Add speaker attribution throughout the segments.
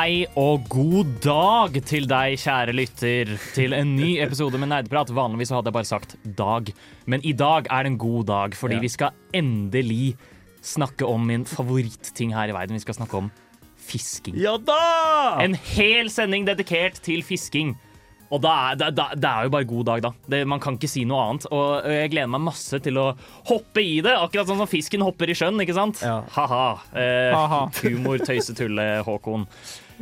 Speaker 1: Hei og god dag til deg, kjære lytter, til en ny episode med Nerdeprat. Vanligvis hadde jeg bare sagt dag, men i dag er det en god dag, fordi
Speaker 2: Ja.
Speaker 1: vi skal endelig snakke om min favorittting her i verden. Vi skal snakke om fisking.
Speaker 2: Ja da!
Speaker 1: En hel sending dedikert til fisking. Og da er, det er jo bare god dag, da. Det, man kan ikke si noe annet. Og jeg gleder meg masse til å hoppe i det, akkurat sånn som fisken hopper i sjøen, ikke sant?
Speaker 2: Ja.
Speaker 1: Ha-ha. Eh, humor, tøyse, tulle, Håkon.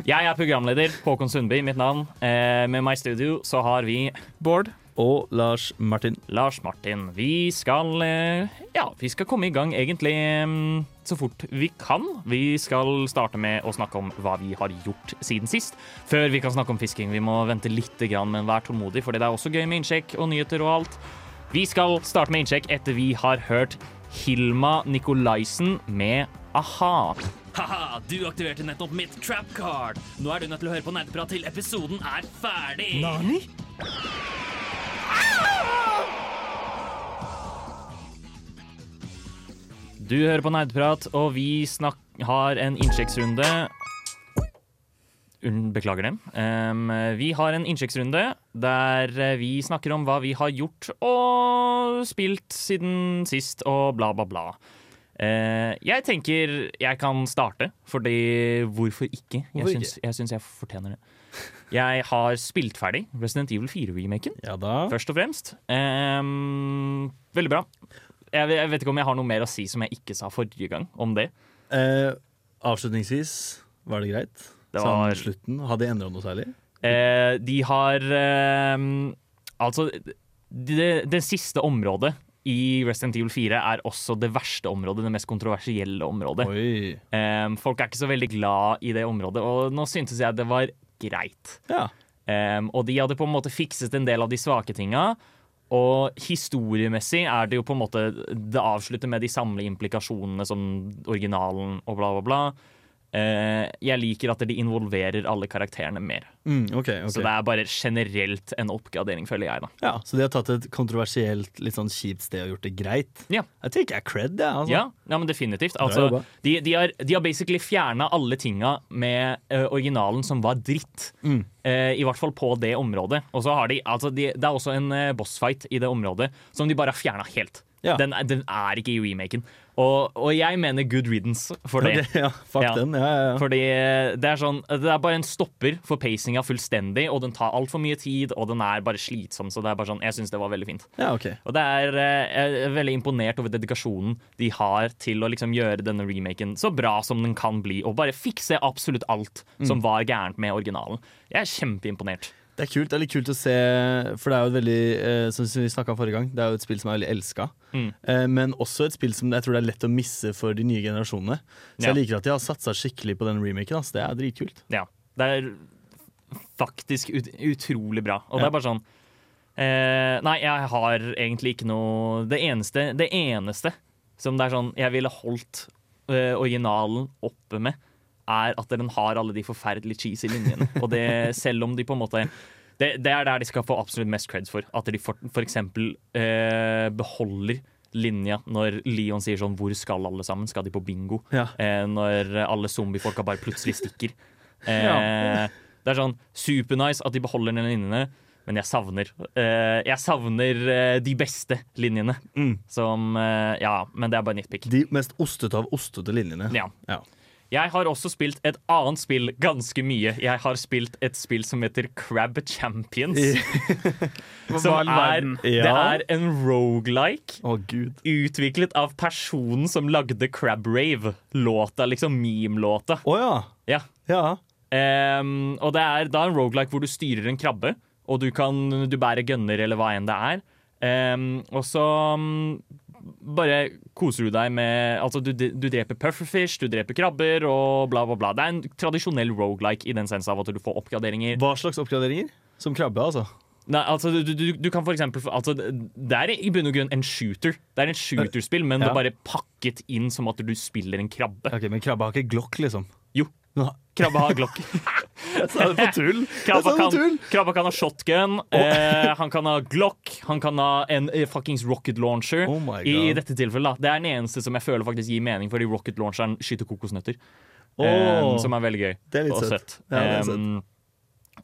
Speaker 1: Jeg er programleder. Håkon Sundby, mitt navn. Eh, med meg i studio så har vi
Speaker 2: Bård. Og Lars Martin.
Speaker 1: Lars Martin. Vi skal eh, Ja, vi skal komme i gang egentlig mm, så fort vi kan. Vi skal starte med å snakke om hva vi har gjort siden sist. Før vi kan snakke om fisking. Vi må vente litt, men vær tålmodig, for det er også gøy med innsjekk og nyheter og alt. Vi skal starte med innsjekk etter vi har hørt Hilma Nikolaisen med a-ha. Haha, du aktiverte nettopp mitt trap card. Nå er du nødt til å høre på nerdeprat til episoden er ferdig.
Speaker 2: Nani?
Speaker 1: Du hører på nerdeprat, og vi har en innsjekksrunde Beklager det. Um, vi har en innsjekksrunde der eh, vi snakker om hva vi har gjort og spilt siden sist, og bla, bla, bla. Eh, jeg tenker jeg kan starte, fordi hvorfor ikke? Jeg syns jeg, jeg fortjener det. Jeg har spilt ferdig Resident Evil 4-remaken
Speaker 2: Ja
Speaker 1: først og fremst. Um, veldig bra. Jeg, jeg vet ikke om jeg har noe mer å si som jeg ikke sa forrige gang om det.
Speaker 2: Uh, avslutningsvis, var det greit?
Speaker 1: Det var-
Speaker 2: Sånn slutten. Har de endra noe særlig?
Speaker 1: Uh, de har uh, Altså, det, det siste området i Resident Evil 4 er også det verste området, det mest kontroversielle området. Ehm, folk er ikke så veldig glad i det området, og nå syntes jeg det var greit.
Speaker 2: Ja.
Speaker 1: Um, og de hadde på en måte fikset en del av de svake tinga. Og historiemessig er det jo på en måte Det avslutter med de samme implikasjonene som originalen og bla, bla, bla. Eh, jeg liker at de involverer alle karakterene mer.
Speaker 2: Mm, okay, okay.
Speaker 1: Så det er bare generelt en oppgradering, føler jeg, da.
Speaker 2: ja, så de har tatt et kontroversielt, litt sånn kjipt sted og gjort det greit?
Speaker 1: Ja.
Speaker 2: Jeg tenker jeg er cred, jeg. Altså.
Speaker 1: Ja, ja, men definitivt. Altså, de, de, har, de har basically fjerna alle tinga med uh, originalen som var dritt.
Speaker 2: Mm.
Speaker 1: Uh, I hvert fall på det området. Og så har de, altså de, Det er også en uh, bossfight i det området som de bare har fjerna helt.
Speaker 2: Ja.
Speaker 1: Den, den er ikke i remaken. Og, og jeg mener good riddance for det.
Speaker 2: Ja, fuck
Speaker 1: Ja.
Speaker 2: den. Ja, ja.
Speaker 1: Fordi det er sånn Det er bare en stopper for pacinga fullstendig, og den tar altfor mye tid, og den er bare slitsom. Så det er bare sånn Jeg syns det var veldig fint.
Speaker 2: ja, ok.
Speaker 1: Og det er eh, Jeg er veldig imponert over dedikasjonen de har til å liksom gjøre denne remaken så bra som den kan bli, og bare fikse absolutt alt som var gærent med originalen. Jeg er kjempeimponert.
Speaker 2: Det er kult, det er litt kult å se, for det er jo et veldig eh, Som vi om forrige gang, det er jo et spill som er veldig elska.
Speaker 1: Mm.
Speaker 2: Eh, men også et spill som jeg tror det er lett å misse for de nye generasjonene. Så
Speaker 1: Ja.
Speaker 2: jeg liker at de har satsa skikkelig på den remaken. Altså. Det er dritkult.
Speaker 1: Ja. Det er faktisk ut, utrolig bra. Og det er bare sånn eh, Nei, jeg har egentlig ikke noe Det eneste, det eneste som det er sånn jeg ville holdt eh, originalen oppe med, er at den har alle de forferdelig cheesy linjene. Og det, selv om de på en måte det, det er der de skal få absolutt mest creds for. At de eksempel eh, beholder linja når Leon sier sånn 'Hvor skal alle sammen?' Skal de på bingo?
Speaker 2: Ja.
Speaker 1: Eh, når alle zombiefolka bare plutselig stikker. Eh,
Speaker 2: Ja.
Speaker 1: Det er sånn supernice at de beholder den linjene, men jeg savner eh, Jeg savner eh, de beste linjene.
Speaker 2: Mm.
Speaker 1: Som eh, Ja, men det er bare nitpick.
Speaker 2: De mest ostete av ostete linjene.
Speaker 1: Ja.
Speaker 2: Ja.
Speaker 1: Jeg har også spilt et annet spill ganske mye. Jeg har spilt et spill som heter Crab Champions. som er, det er en rogelike
Speaker 2: oh,
Speaker 1: utviklet av personen som lagde Crab Rave. Låta, liksom meme-låta.
Speaker 2: Oh, ja.
Speaker 1: Ja.
Speaker 2: Ja.
Speaker 1: Um, og det er da en roguelike hvor du styrer en krabbe, og du, kan, du bærer gunner eller hva enn det er. Um, og så mm, bare koser du deg med Altså, du, du dreper pufferfish, du dreper krabber og bla, bla, bla. Det er en tradisjonell roguelike i den sens av at du får oppgraderinger.
Speaker 2: Hva slags oppgraderinger? Som krabbe, altså?
Speaker 1: Nei, altså, du, du, du kan for eksempel altså, Det er i bunn og grunn en shooter. Det er en shooterspill, men det er bare pakket inn som at du spiller en krabbe.
Speaker 2: Ok, Men krabbe har ikke glokk, liksom?
Speaker 1: Jo.
Speaker 2: Nå,
Speaker 1: Krabbe har glokk.
Speaker 2: jeg sa det på tull!
Speaker 1: Krabba
Speaker 2: på
Speaker 1: kan,
Speaker 2: tull!
Speaker 1: krabba kan ha shotgun, eh, han kan ha glock, han kan ha en eh, fuckings rocket launcher.
Speaker 2: Oh my
Speaker 1: I
Speaker 2: God.
Speaker 1: dette tilfellet, da. Det er den eneste som jeg føler faktisk gir mening, fordi rocket launcheren skyter kokosnøtter.
Speaker 2: Oh.
Speaker 1: eh, som er veldig gøy.
Speaker 2: det er litt søtt. Ja, det er søtt.
Speaker 1: Em,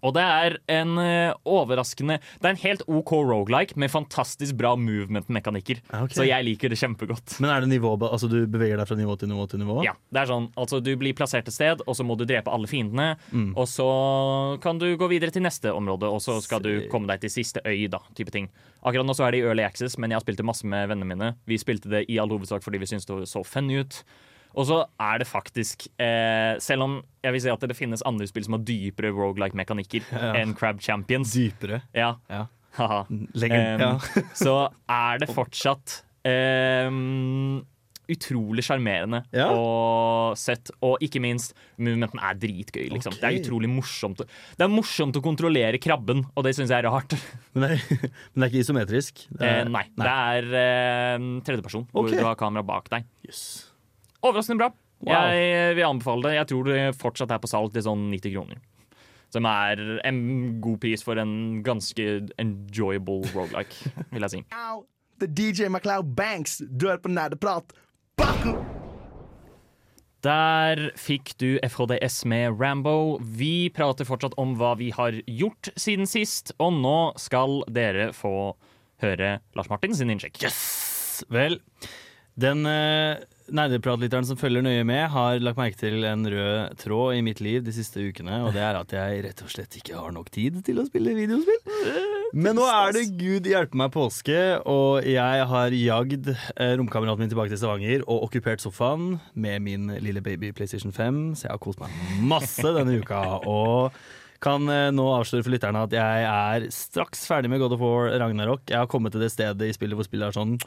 Speaker 1: og det er en eh, overraskende Det er en helt OK rogelike med fantastisk bra movement-mekanikker.
Speaker 2: Okay.
Speaker 1: Så jeg liker det kjempegodt.
Speaker 2: Men er det nivå, altså du beveger deg fra nivå til nivå til nivå?
Speaker 1: Ja, det er sånn, altså Du blir plassert et sted, og så må du drepe alle fiendene.
Speaker 2: Mm.
Speaker 1: Og så kan du gå videre til neste område, og så skal du komme deg til siste øy. da, type ting. Akkurat nå så er det i Early Access, men jeg har spilt det masse med vennene mine. Vi spilte det i all hovedsak fordi vi syntes det så funny ut. Og så er det faktisk, eh, selv om jeg vil si at det finnes andre spill som har dypere rogelike-mekanikker
Speaker 2: Ja.
Speaker 1: enn Crab Champions,
Speaker 2: Dypere.
Speaker 1: ja,
Speaker 2: Ja. Lenger.
Speaker 1: Um,
Speaker 2: ja.
Speaker 1: så er det fortsatt um, utrolig sjarmerende
Speaker 2: Ja.
Speaker 1: og søtt. Og ikke minst, movementen er dritgøy. Liksom. Det er utrolig morsomt. Det er morsomt å kontrollere krabben, og det syns jeg er rart.
Speaker 2: Men, det er, men det er ikke isometrisk? Det
Speaker 1: Eh,
Speaker 2: nei,
Speaker 1: nei, det er eh, tredjeperson, hvor du har kamera bak deg.
Speaker 2: Jøss.
Speaker 1: Overraskende bra.
Speaker 2: Wow.
Speaker 1: Jeg vil anbefale det. Jeg tror det fortsatt er på salg til sånn 90 kroner. Som er en god pris for en ganske enjoyable rogelike, vil jeg si.
Speaker 3: Now, the DJ MacLeod Banks, du er på nerdeprat. Baku!
Speaker 1: Der fikk du FHDS med Rambo. Vi prater fortsatt om hva vi har gjort siden sist, og nå skal dere få høre Lars Martin sin innsjekk. Yes!
Speaker 2: Vel, den uh, nerdepratlytteren som følger nøye med, har lagt merke til en rød tråd i mitt liv de siste ukene, og det er at jeg rett og slett ikke har nok tid til å spille videospill. Men nå er det gud hjelpe meg påske, og jeg har jagd eh, romkameraten min tilbake til Stavanger og okkupert sofaen med min lille baby PlayStation 5, så jeg har kost meg masse denne uka. Og kan eh, nå avsløre for lytterne at jeg er straks ferdig med God of War Ragnarok. Jeg har kommet til det stedet i spillet hvor spillet er sånn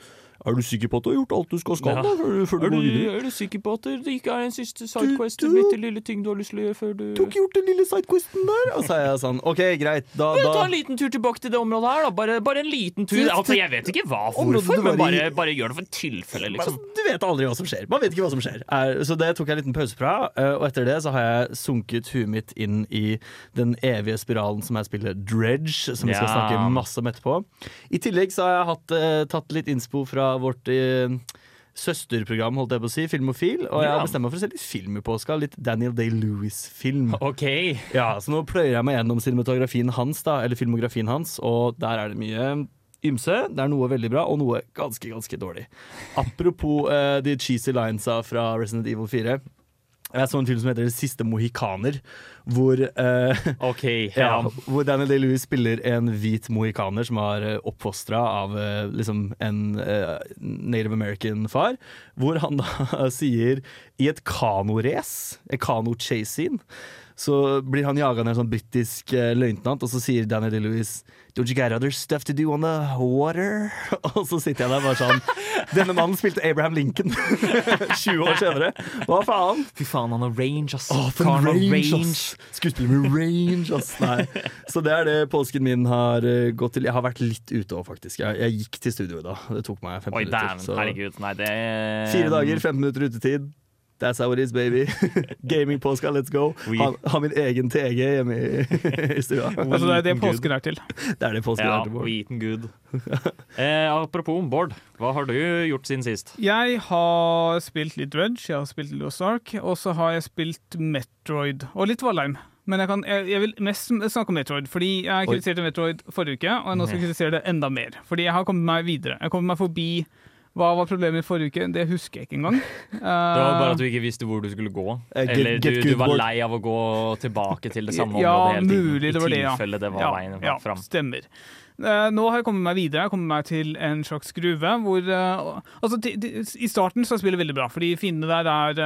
Speaker 2: Er du sikker på at du har gjort alt du skal skal
Speaker 1: Ja.
Speaker 2: da, før, før du
Speaker 1: Er du,
Speaker 2: videre?
Speaker 1: er du sikker på at det ikke er en siste
Speaker 2: sidequest, en bitte
Speaker 1: lille ting du har lyst til å gjøre før du
Speaker 2: Du har ikke gjort den lille sidequesten der? Og så er jeg sånn OK, greit. Da,
Speaker 1: Ta
Speaker 2: da
Speaker 1: en liten tur tilbake til det området her, da. Bare, bare en liten tur. Altså, Jeg vet ikke hva hvorfor, men bare, bare gjør det for et tilfelle, liksom.
Speaker 2: Du vet aldri hva som skjer. Man vet ikke hva som skjer. Er, så det tok jeg en liten pause fra, eh, og etter det så har jeg sunket huet mitt inn i den evige spiralen som jeg spiller Dredge, som vi skal
Speaker 1: Ja.
Speaker 2: snakke masse om etterpå. I tillegg så har jeg hatt, eh, tatt litt innspo fra vårt eh, søsterprogram, holdt jeg på å si, Filmofil, og jeg har bestemt meg for å se litt film i påska. Litt Daniel Day-Lewis-film.
Speaker 1: OK.
Speaker 2: Ja, så nå pløyer jeg meg gjennom cinematografien hans, da, eller filmografien hans, og der er det mye ymse. Det er noe veldig bra, og noe ganske, ganske dårlig. Apropos uh, de cheesy linesa fra Resident Evil 4. Jeg så en film som heter Det siste mohikaner, hvor eh,
Speaker 1: okay,
Speaker 2: ja,
Speaker 1: Ja.
Speaker 2: hvor Daniel Day-Lewis spiller en hvit mohikaner som er uh, oppfostra av eh, liksom en eh, native american-far. Hvor han da sier i et kanorace, et kano-chase-scene, så blir han jaga ned en sånn britisk uh, løytnant, og så sier Danny Day-Lewis Don't you get other stuff to do on the water? Og så sitter jeg der bare sånn Denne mannen spilte Abraham Lincoln 20 år senere. Hva faen?
Speaker 1: Fy faen, han har range, ass.
Speaker 2: Å, for en
Speaker 1: har
Speaker 2: range, ass! Skuespiller med range, ass! Nei. Så det er det påsken min har eh, gått til. Jeg har vært litt ute òg, faktisk. Jeg, jeg gikk til studio da. Det tok meg 15
Speaker 1: Oi,
Speaker 2: minutter. så-
Speaker 1: Herregud. Nei, det
Speaker 2: Fire dager, 15 minutter utetid. That's how it is, baby. Gaming påska, let's go. Ha, ha min egen TG hjemme i, i stua.
Speaker 4: Altså, det er det påsken er til.
Speaker 2: Det er det påsken
Speaker 1: Ja,
Speaker 2: er til, Bård.
Speaker 1: we eaten good. Eh, apropos Bård, hva har du gjort siden sist?
Speaker 4: Jeg har spilt litt Dredge, jeg har spilt Lost Ark, og så har jeg spilt Metroid. Og litt Valheim. Men jeg, kan, jeg, jeg vil mest snakke om Metroid, fordi jeg kritiserte Metroid forrige uke, og nå skal jeg kritisere det enda mer. Fordi jeg har kommet meg videre. Jeg har kommet meg forbi hva var problemet i forrige uke, det husker jeg ikke engang.
Speaker 1: Det var bare
Speaker 4: Eh,
Speaker 1: at du ikke visste hvor du skulle gå.
Speaker 2: Uh, get-
Speaker 1: Eller du, du var lei av å gå tilbake til det samme
Speaker 4: ja,
Speaker 1: området hele tiden.
Speaker 4: mulig det var
Speaker 1: I
Speaker 4: det, ja.
Speaker 1: tilfelle det var
Speaker 4: ja,
Speaker 1: veien
Speaker 4: ja,
Speaker 1: fram.
Speaker 4: Stemmer. Uh, nå har jeg kommet meg videre. Jeg har kommet meg til en slags gruve hvor Altså, I starten så spiller det veldig bra, fordi fiendene der er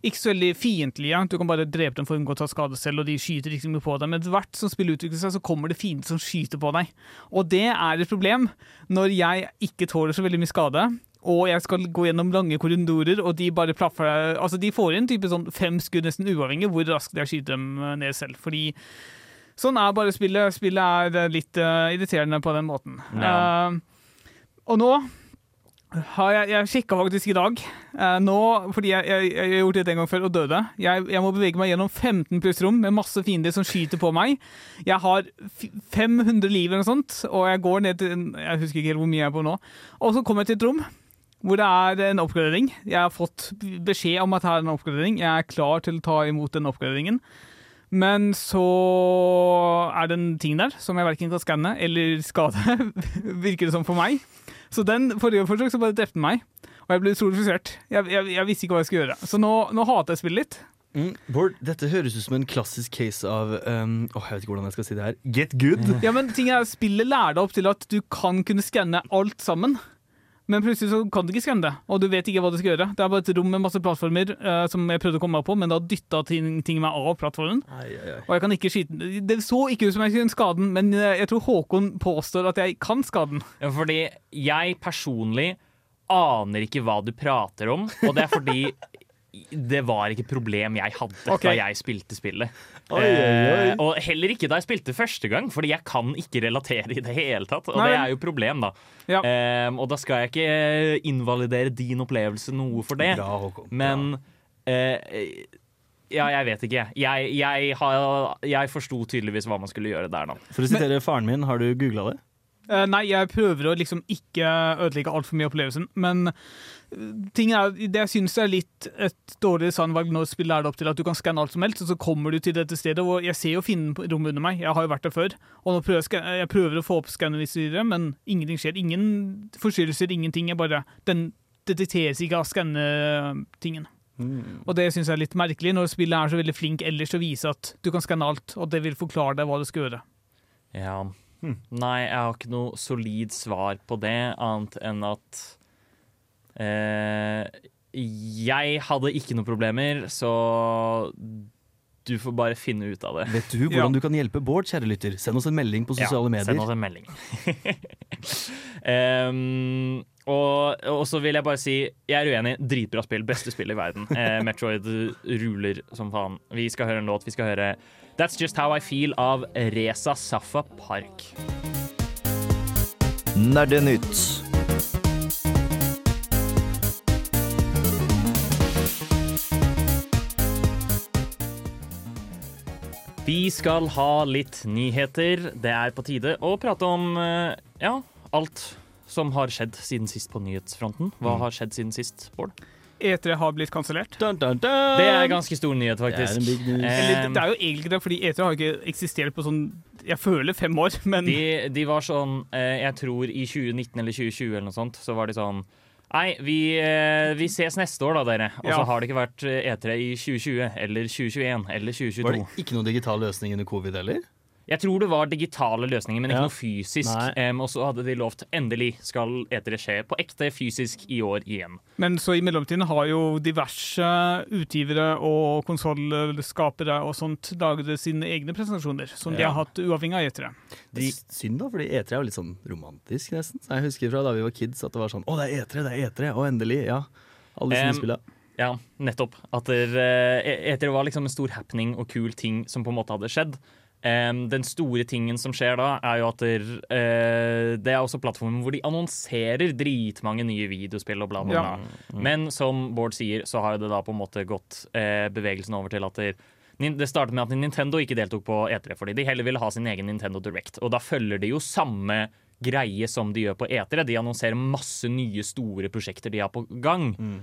Speaker 4: ikke så veldig fiendtlige. Du kan bare drepe dem for å unngå å ta skade selv, og de skyter ikke mye på deg. Men etter hvert som spillet utvikler seg, så kommer det fiender som skyter på deg. Og det er et problem når jeg ikke tåler så veldig mye skade. Og jeg skal gå gjennom lange korridorer, og de bare plaffer deg Altså, de får inn type sånn fem skudd nesten uavhengig hvor raskt jeg skyter dem eh, ned selv. Fordi sånn er bare spillet. Spillet er eh, litt uh, irriterende på den måten.
Speaker 1: Ja.
Speaker 4: Uh, og nå jeg, jeg sjekka faktisk i dag, eh, nå, fordi jeg, jeg, jeg har gjort det en gang før og døde. Jeg, jeg må bevege meg gjennom 15 pluss rom med masse fiender som skyter på meg. Jeg har f- 500 liv eller noe sånt, og jeg går ned til Jeg husker ikke helt hvor mye jeg er på nå. Og så kommer jeg til et rom hvor det er en oppgradering. Jeg har fått beskjed om at her er en oppgradering. Jeg er klar til å ta imot den oppgraderingen. Men så er det en ting der som jeg verken kan skanne eller skade, virker det som for meg. Så den forrige forsøk så bare drepte meg, og jeg ble utrolig frustrert. Jeg, jeg, jeg visste ikke hva jeg skulle gjøre. Så nå, nå hater jeg spillet litt.
Speaker 2: Mm. Bård, dette høres ut som en klassisk case av um, åh, Jeg vet ikke hvordan jeg skal si det her. Get good.
Speaker 4: Ja, men ting er, Spillet lærer deg opp til at du kan kunne skanne alt sammen. Men plutselig så kan du ikke skanne det, og du vet ikke hva du skal gjøre. Det er bare et rom med masse plattformer uh, som jeg prøvde å komme meg på, men da dytta ting, ting meg av plattformen.
Speaker 2: Ai, ai, ai.
Speaker 4: Og jeg kan ikke skyte Det så ikke ut som jeg kunne skade den, men eh, jeg tror Håkon påstår at jeg kan skade den.
Speaker 1: Ja, Fordi jeg personlig aner ikke hva du prater om, og det er fordi det var ikke et problem jeg hadde
Speaker 4: okay.
Speaker 1: da jeg spilte spillet.
Speaker 2: Oi, oi, oi.
Speaker 1: Eh, og heller ikke da jeg spilte første gang, fordi jeg kan ikke relatere i det hele tatt. Og
Speaker 4: Nei.
Speaker 1: det er jo problem, da.
Speaker 4: Ja.
Speaker 1: Eh, og da skal jeg ikke invalidere din opplevelse noe for det.
Speaker 2: Bra, Håkon.
Speaker 1: Men eh, Ja, jeg vet ikke. Jeg, jeg, har- jeg forsto tydeligvis hva man skulle gjøre der nå.
Speaker 2: For å sitere faren min, har du googla det?
Speaker 4: Eh, nei, jeg prøver å liksom ikke ødelegge altfor mye av opplevelsen, men eh, ting er, det jeg syns er litt et dårlig sandvalg når spillet er det opp til at du kan skanne alt som helst, og så kommer du til dette stedet, og jeg ser jo fienden på rommet under meg, jeg har jo vært der før, og nå prøver jeg, jeg prøver å få opp skannerlister, men ingenting skjer. Ingen forstyrrelser, ingenting. Jeg bare, den detekteres ikke av skannetingen. Og det syns jeg er litt merkelig, når spillet er så veldig flink ellers til å vise at du kan skanne alt, og det vil forklare deg hva du skal gjøre.
Speaker 1: Ja. Nei, jeg har ikke noe solid svar på det, annet enn at Jeg hadde ikke noen problemer, så du får bare finne ut av det.
Speaker 2: Vet du hvordan
Speaker 4: Ja.
Speaker 2: du kan hjelpe Bård, kjære lytter? Send oss en melding på sosiale
Speaker 1: ja, Send
Speaker 2: medier.
Speaker 1: oss en melding. um, og, og så vil jeg bare si jeg er uenig. Dritbra spill. Beste spill i verden. Eh, Metroid ruler som faen. Vi skal høre en låt. Vi skal høre That's Just How I Feel av Reza Safa Park.
Speaker 5: Nerdenytt.
Speaker 1: Vi skal ha litt nyheter. Det er på tide å prate om eh, ja, alt som har skjedd siden sist på nyhetsfronten. Hva har skjedd siden sist, Bård?
Speaker 4: E3 har blitt kansellert.
Speaker 1: Det er ganske stor nyhet,
Speaker 2: Det er
Speaker 1: faktisk.
Speaker 2: big news.
Speaker 4: Eller, det er jo egentlig ikke det, fordi E3 har ikke eksistert på sånn Jeg føler fem år, men
Speaker 1: De, de var sånn, eh, jeg tror i 2019 eller 2020 eller noe sånt, så var de sånn Nei, vi, eh, vi ses neste år da, dere. Og så
Speaker 4: Ja.
Speaker 1: har det ikke vært eh, E3 i 2020 eller 2021 eller 2022.
Speaker 2: Var det ikke noen digital løsning under covid heller?
Speaker 1: Jeg tror det var digitale løsninger, men ikke
Speaker 2: Ja.
Speaker 1: noe fysisk. Um, og så hadde de lovt endelig skal E3 skje på ekte fysisk i år igjen.
Speaker 4: Men så i mellomtiden har jo diverse utgivere og konsollskapere og sånt laget sine egne presentasjoner, som de har hatt uavhengig av E3.
Speaker 2: Det er synd, da, fordi E3 er jo litt sånn romantisk, nesten. Så jeg husker fra da vi var kids at det var sånn Å, det er E3, det er E3! Og endelig, ja. Alle disse
Speaker 1: um,
Speaker 2: spillene.
Speaker 1: Ja, nettopp. At det, etere var liksom en stor happening og kul ting som på en måte hadde skjedd. Em, den store tingen som skjer da, er jo at der, uh, det er også plattformen hvor de annonserer dritmange nye videospill og bla, bla, bla.
Speaker 4: Ja.
Speaker 1: Men som Bård sier, så har det da på en måte gått uh, bevegelsen over til at der, det startet med at Nintendo ikke deltok på E3 fordi de heller ville ha sin egen Nintendo Direct. Og da følger de jo samme greie som de gjør på E3. De annonserer masse nye, store prosjekter de har på gang. Em,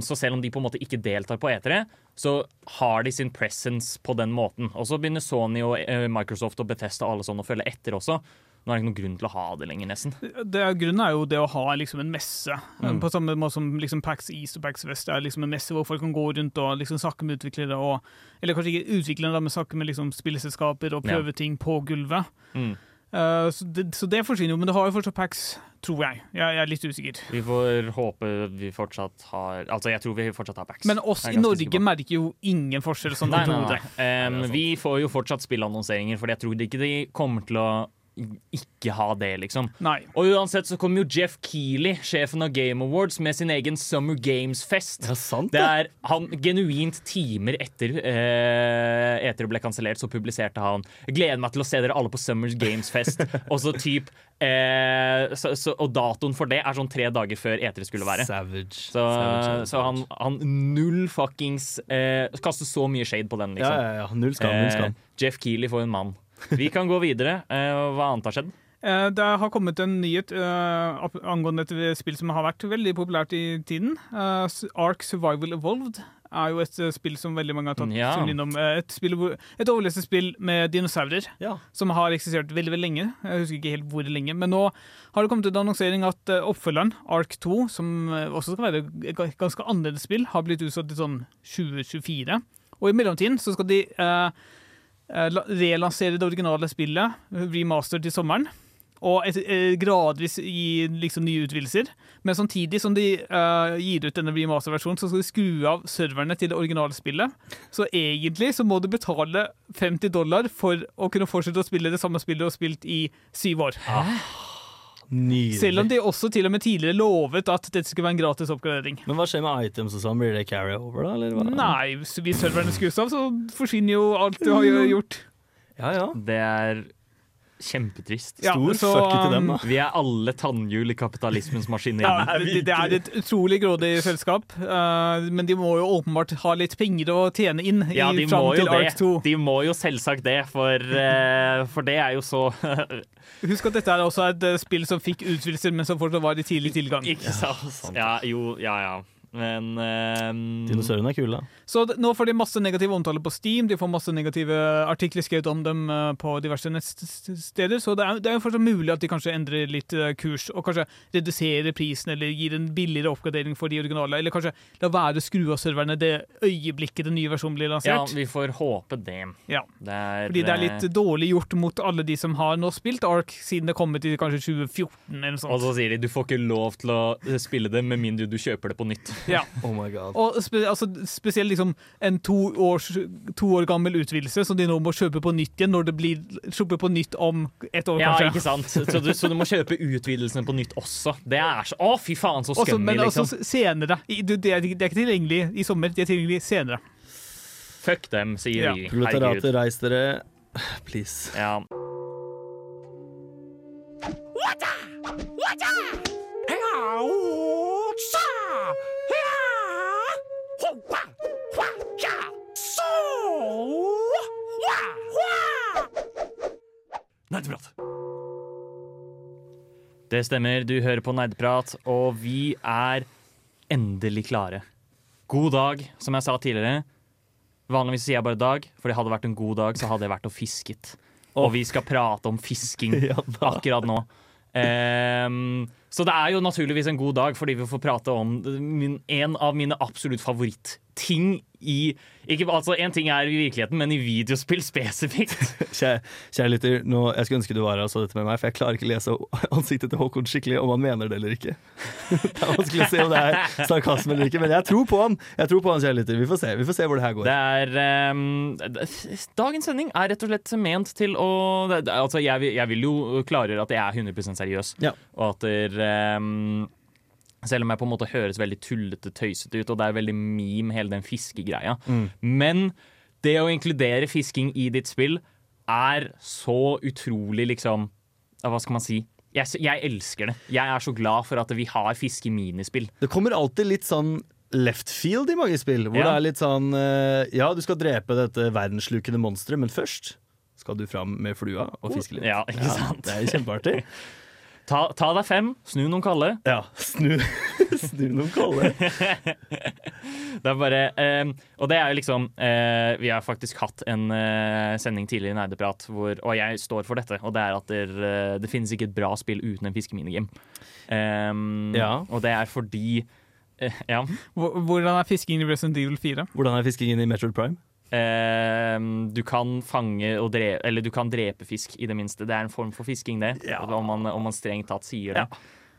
Speaker 1: så selv om de på en måte ikke deltar på E3, så har de sin presence på den måten. Og så begynner Sony og eh, Microsoft og Bethesda og alle sånn å følge etter også. Nå er det ikke noen grunn til å ha det lenger, nesten.
Speaker 4: Det grunnen er jo det å ha liksom en messe, på samme måte som liksom PAX East og PAX West. Er liksom en messe hvor folk kan gå rundt og liksom snakke med utviklere, og, eller kanskje ikke utviklere, men snakke med liksom spillselskaper og
Speaker 1: Ja.
Speaker 4: prøve ting på gulvet.
Speaker 1: Mm.
Speaker 4: Eh, så, det, så det forsvinner jo, men det har jo fortsatt packs, tror jeg. Jeg, jeg er litt usikker.
Speaker 1: Vi får håpe vi fortsatt har Altså, jeg tror vi fortsatt har packs.
Speaker 4: Men oss i Norge
Speaker 1: sikker
Speaker 4: merker jo ingen forskjell sånn
Speaker 1: Nei, nei, nei. Um, vi får jo fortsatt spillannonseringer, for jeg tror ikke de kommer til å ikke ha det, liksom.
Speaker 4: Nei.
Speaker 1: Og uansett så kommer jo Jeff Keeley, sjefen av Game Awards, med sin egen Summer Games-fest.
Speaker 2: Ja, sant
Speaker 1: Det er han genuint timer etter eh, etter det ble kansellert, så publiserte han gleder meg til å se dere alle på Summer Games-fest. og så typ eh, så, så, Og datoen for det er sånn tre dager før E3 skulle være.
Speaker 2: Savage.
Speaker 1: Så,
Speaker 2: Savage,
Speaker 1: så han, han null fuckings eh, Kaster så mye shade på den, liksom.
Speaker 2: ja, ja. Null skam, null skam.
Speaker 1: Eh, Jeff Keeley for en mann. Vi kan gå videre. Eh, hva annet har skjedd?
Speaker 4: Eh, Det har kommet en nyhet uh, angående et spill som har vært veldig populært i tiden. Uh, Ark Survival Evolved er jo et spill som veldig mange har tatt
Speaker 1: Ja.
Speaker 4: innom. Et, spill, et overlevende spill med dinosaurer.
Speaker 2: Ja.
Speaker 4: som har eksistert veldig veldig lenge. Jeg husker ikke helt hvor lenge. Men nå har det kommet ut annonsering at oppfølgeren, Ark 2, som også skal være et ganske annerledes spill, har blitt utsatt til sånn 2024. Og i mellomtiden så skal de la- relansere det originale spillet, eh, remaster til sommeren. Og et, et, gradvis gi liksom nye utvidelser. Men samtidig som de uh, gir ut denne remaster-versjonen, så skal de skru av serverne til det originale spillet. Så egentlig så må du betale 50 dollar for å kunne fortsette å spille det samme spillet du har spilt i syv år.
Speaker 2: Nydelig.
Speaker 4: Selv om de også til og med tidligere lovet at dette skulle være en gratis oppgradering.
Speaker 2: Men hva skjer med items og sånn? Blir det carry over, da? Eller hva?
Speaker 4: Nei, så hvis serverne skrus av, så forsvinner jo alt du har gjort.
Speaker 2: Ja, ja.
Speaker 1: Det er kjempetrist.
Speaker 4: Ja,
Speaker 2: Stor
Speaker 4: så,
Speaker 2: fuck til dem,
Speaker 4: um,
Speaker 2: da.
Speaker 1: Vi er alle tannhjul i kapitalismens maskineri.
Speaker 4: Ja, det, det er et utrolig grådig selskap, uh, men de må jo åpenbart ha litt penger å tjene inn
Speaker 1: Ja, de
Speaker 4: fram
Speaker 1: må jo
Speaker 4: til
Speaker 1: det.
Speaker 4: Ark 2.
Speaker 1: De må jo selvsagt det, for, uh, for det er jo så
Speaker 4: Husk at dette er også et eh, spill som fikk utvidelser, men som fortsatt var i tidlig tilgang.
Speaker 1: Ikke sant? Ja, jo, ja, ja. Men um,
Speaker 2: Dinosaurene er kule, da.
Speaker 4: Så nå får de masse negativ omtale på Steam, de får masse negative artikler skrevet om dem eh, på diverse nettsteder, så det er, det er jo fortsatt mulig at de kanskje endrer litt eh, kurs, og kanskje reduserer prisen, eller gir en billigere oppgradering for de originale, eller kanskje la være å skru av serverne det øyeblikket den nye versjonen blir lansert.
Speaker 1: ja, vi får håpe det.
Speaker 4: Ja.
Speaker 1: Det er,
Speaker 4: Fordi det er litt
Speaker 1: eh,
Speaker 4: dårlig gjort mot alle de som har nå spilt Ark siden det kom ut i kanskje 2014 eller noe
Speaker 1: Og så sier de du får ikke lov til å spille det med mindre du kjøper det på nytt.
Speaker 4: Ja.
Speaker 2: Oh my god.
Speaker 4: Og spe, altså, spesielt liksom en to, års, to år gammel utvidelse som de nå må kjøpe på nytt igjen når det blir sluppet på nytt om et år,
Speaker 1: Ja,
Speaker 4: kanskje.
Speaker 1: ikke sant? Så du, så du må kjøpe utvidelsene på nytt også. Det er så Å, fy faen, så
Speaker 4: Også, men
Speaker 1: liksom.
Speaker 4: også senere. Det er, de er ikke tilgjengelig i sommer, det er tilgjengelig senere.
Speaker 1: Fuck dem, sier
Speaker 4: Ja.
Speaker 1: vi.
Speaker 2: Proletariatet, reis dere. Please.
Speaker 1: Ja.
Speaker 3: Nerdeprat.
Speaker 1: Det stemmer, du hører på Neideprat og vi er endelig klare. God dag, som jeg sa tidligere. Vanligvis sier jeg bare dag, for det hadde vært en god dag, så hadde jeg vært og fisket. Og vi skal prate om fisking akkurat nå. Ehm, så det er jo naturligvis en god dag, fordi vi får prate om min, en av mine absolutt favorittting i ikke, altså En ting er i virkeligheten, men i videospill spesifikt.
Speaker 2: Kjære, kjære lytter, nå, jeg skulle ønske du var her og så dette med meg, for jeg klarer ikke å lese ansiktet til Håkon skikkelig, om han mener det eller ikke. Det er vanskelig å se om det er sarkasme eller ikke, men jeg tror på han. Jeg tror på han, kjære lytter. Vi får se, vi får se hvor det her går.
Speaker 1: Det er um, Dagens sending er rett og slett ment til å det, Altså, jeg, jeg vil jo klargjøre at jeg er 100 seriøs,
Speaker 2: Ja.
Speaker 1: og at der, ehm, selv om jeg på en måte høres veldig tullete, tøysete ut, og det er veldig meme, hele den fiskegreia. Men det å inkludere fisking i ditt spill er så utrolig liksom Hva skal man si? Jeg, jeg elsker det. Jeg er så glad for at vi har fiskeminispill.
Speaker 2: Det kommer alltid litt sånn left field i mange spill, hvor
Speaker 1: Ja.
Speaker 2: det er litt sånn eh, Ja, du skal drepe dette verdensslukende monsteret, men først skal du fram med flua og fiske litt.
Speaker 1: Ja, ikke sant?
Speaker 2: Det er kjempeartig.
Speaker 1: Ta, ta deg fem, snu noen kalde.
Speaker 2: Ja, snu, snu noen kalde.
Speaker 1: Det er bare eh, Og det er jo liksom eh, Vi har faktisk hatt en eh, sending tidligere i Nerdeprat, hvor, og jeg står for dette, og det er at der, eh, det finnes ikke et bra spill uten en fiskeminigame. Um,
Speaker 2: Ja.
Speaker 1: Og det er fordi eh, Ja.
Speaker 4: Hvordan er fisking i Resident Evil 4?
Speaker 2: Hvordan er fiskingen i Metroid Prime?
Speaker 1: Eh, du kan fange og drepe Eller du kan drepe fisk, i det minste. Det er en form for fisking, det.
Speaker 2: Ja.
Speaker 1: Om, man, om man strengt tatt sier det.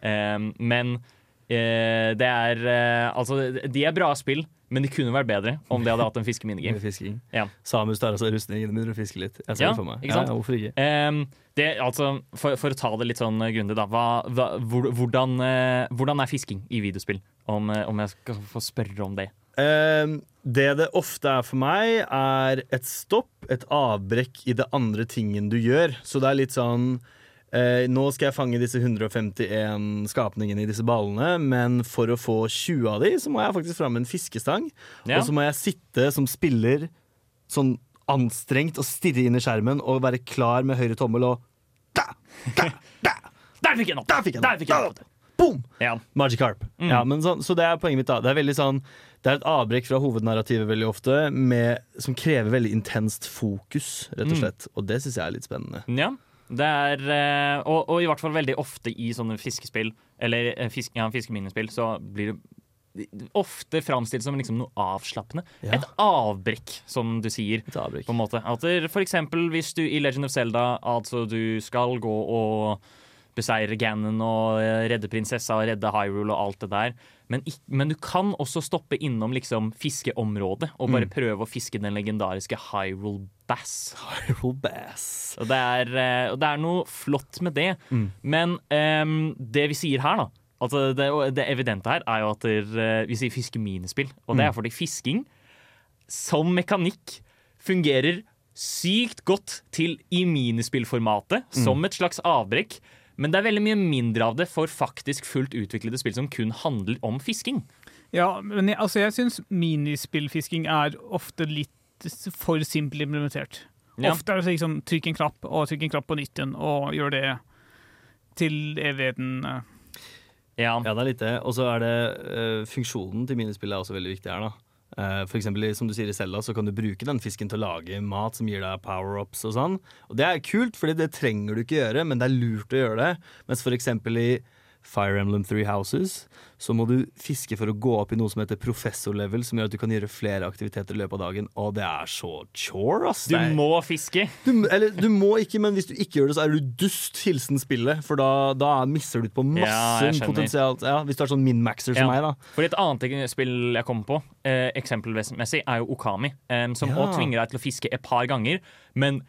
Speaker 1: Eh, men eh, det er eh, Altså, de er bra spill, men de kunne vært bedre om de hadde hatt en fiskeminigame.
Speaker 2: Fisking.
Speaker 1: Ja.
Speaker 2: Samus tar av seg rustningen, begynner å fiske litt. Jeg ser
Speaker 1: Ja,
Speaker 2: det for meg.
Speaker 1: ikke sant?
Speaker 2: Ja, hvorfor ikke?
Speaker 1: Ehm, det, altså, for, for å ta det litt sånn eh, grundig, da. Hva, hva, hvordan, hvordan er fisking i videospill? Om, om jeg skal få spørre om det.
Speaker 2: Ehm, det det ofte er for meg, er et stopp, et avbrekk i det andre tingen du gjør. Så det er litt sånn eh, Nå skal jeg fange disse 151 skapningene i disse ballene, men for å få 20 av de, så må jeg faktisk fram med en fiskestang.
Speaker 1: Ja.
Speaker 2: Og så må jeg sitte som spiller sånn anstrengt og stirre inn i skjermen og være klar med høyre tommel og da, da, da,
Speaker 1: Der fikk jeg den opp!
Speaker 2: Der fikk jeg den!
Speaker 1: Opp.
Speaker 2: Boom!
Speaker 1: Ja.
Speaker 2: Magikarp.
Speaker 1: Mm.
Speaker 2: Ja, men så, så det er poenget mitt. da Det er veldig sånn Det er et avbrekk fra hovednarrativet veldig ofte med, som krever veldig intenst fokus, rett og
Speaker 1: Mm.
Speaker 2: slett. Og det syns jeg er litt spennende.
Speaker 1: Ja, det er eh, og, og i hvert fall veldig ofte i sånne fiskespill, eller eh, fisk, ja, fiskeminispill, så blir det ofte framstilt som liksom noe avslappende.
Speaker 2: Ja.
Speaker 1: Et avbrekk, som du sier.
Speaker 2: Et avbrekk.
Speaker 1: På en måte. At for eksempel hvis du i Legend of Zelda altså du skal gå og beseire Ganon og eh, redde prinsessa og redde Hyrule og alt det der. Men, ikk- men du kan også stoppe innom liksom fiskeområdet og bare prøve å fiske den legendariske Hyrule Bass.
Speaker 2: Hyrule Bass.
Speaker 1: Og det er, eh, og det er noe flott med det. Men um, det vi sier her, da Altså det, det evidente her er jo at der, eh, vi sier fiske minispill. Og det er fordi fisking som mekanikk fungerer sykt godt til i minispillformatet, som et slags avbrekk. Men det er veldig mye mindre av det for faktisk fullt utviklede spill som kun handler om fisking.
Speaker 4: Ja, men jeg, altså jeg syns minispillfisking er ofte litt for simpelt implementert.
Speaker 1: Ja.
Speaker 4: Ofte er det liksom trykk en knapp og trykk en knapp på nytt igjen, og gjør det til evigheten. eh.
Speaker 1: Ja.
Speaker 2: Ja, det er litt det. Og så er det uh, funksjonen til minispillet er også veldig viktig her, da. Eh, for eksempel, som du sier i Zelda, så kan du bruke den fisken til å lage mat som gir deg power-ups og sånn. Og det er kult, fordi det trenger du ikke gjøre, men det er lurt å gjøre det. Mens for eksempel i Fire Emblem Three Houses så må du fiske for å gå opp i noe som heter professor-level, som gjør at du kan gjøre flere aktiviteter i løpet av dagen. Og det er så chore, ass.
Speaker 1: Du må fiske.
Speaker 2: du, eller, du må ikke, men hvis du ikke gjør det, så er du dust. Hilsen spillet. For da, da misser du ut på masse
Speaker 1: ja,
Speaker 2: potensial. Ja, hvis du er sånn min-maxer som
Speaker 1: Ja.
Speaker 2: meg, da.
Speaker 1: For et annet spill jeg kommer på, eh, eksempelmessig, er jo Okami. Eh, som også tvinger deg til å fiske et par ganger, men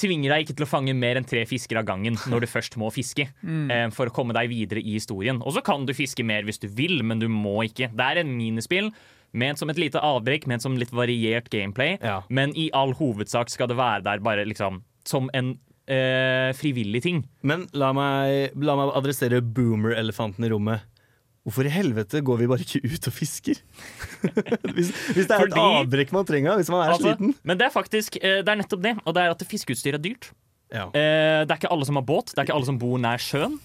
Speaker 1: tvinger deg ikke til å fange mer enn tre fisker av gangen når du først må fiske. Eh, for å komme deg videre i historien. Og så kan du fiske mer hvis du vil, men du må ikke. Det er en minispill. Ment som et lite avbrekk, ment som litt variert gameplay.
Speaker 2: Ja.
Speaker 1: Men i all hovedsak skal det være der bare liksom som en eh, frivillig ting.
Speaker 2: Men la meg, la meg adressere boomer-elefanten i rommet. Hvorfor i helvete går vi bare ikke ut og fisker? hvis, hvis det er et avbrekk man trenger, hvis man er
Speaker 1: Altså,
Speaker 2: sliten.
Speaker 1: men det er faktisk eh, det er nettopp det. Og det er at fiskeutstyr er dyrt.
Speaker 2: Ja.
Speaker 1: Eh, det er ikke alle som har båt, det er ikke alle som bor nær sjøen.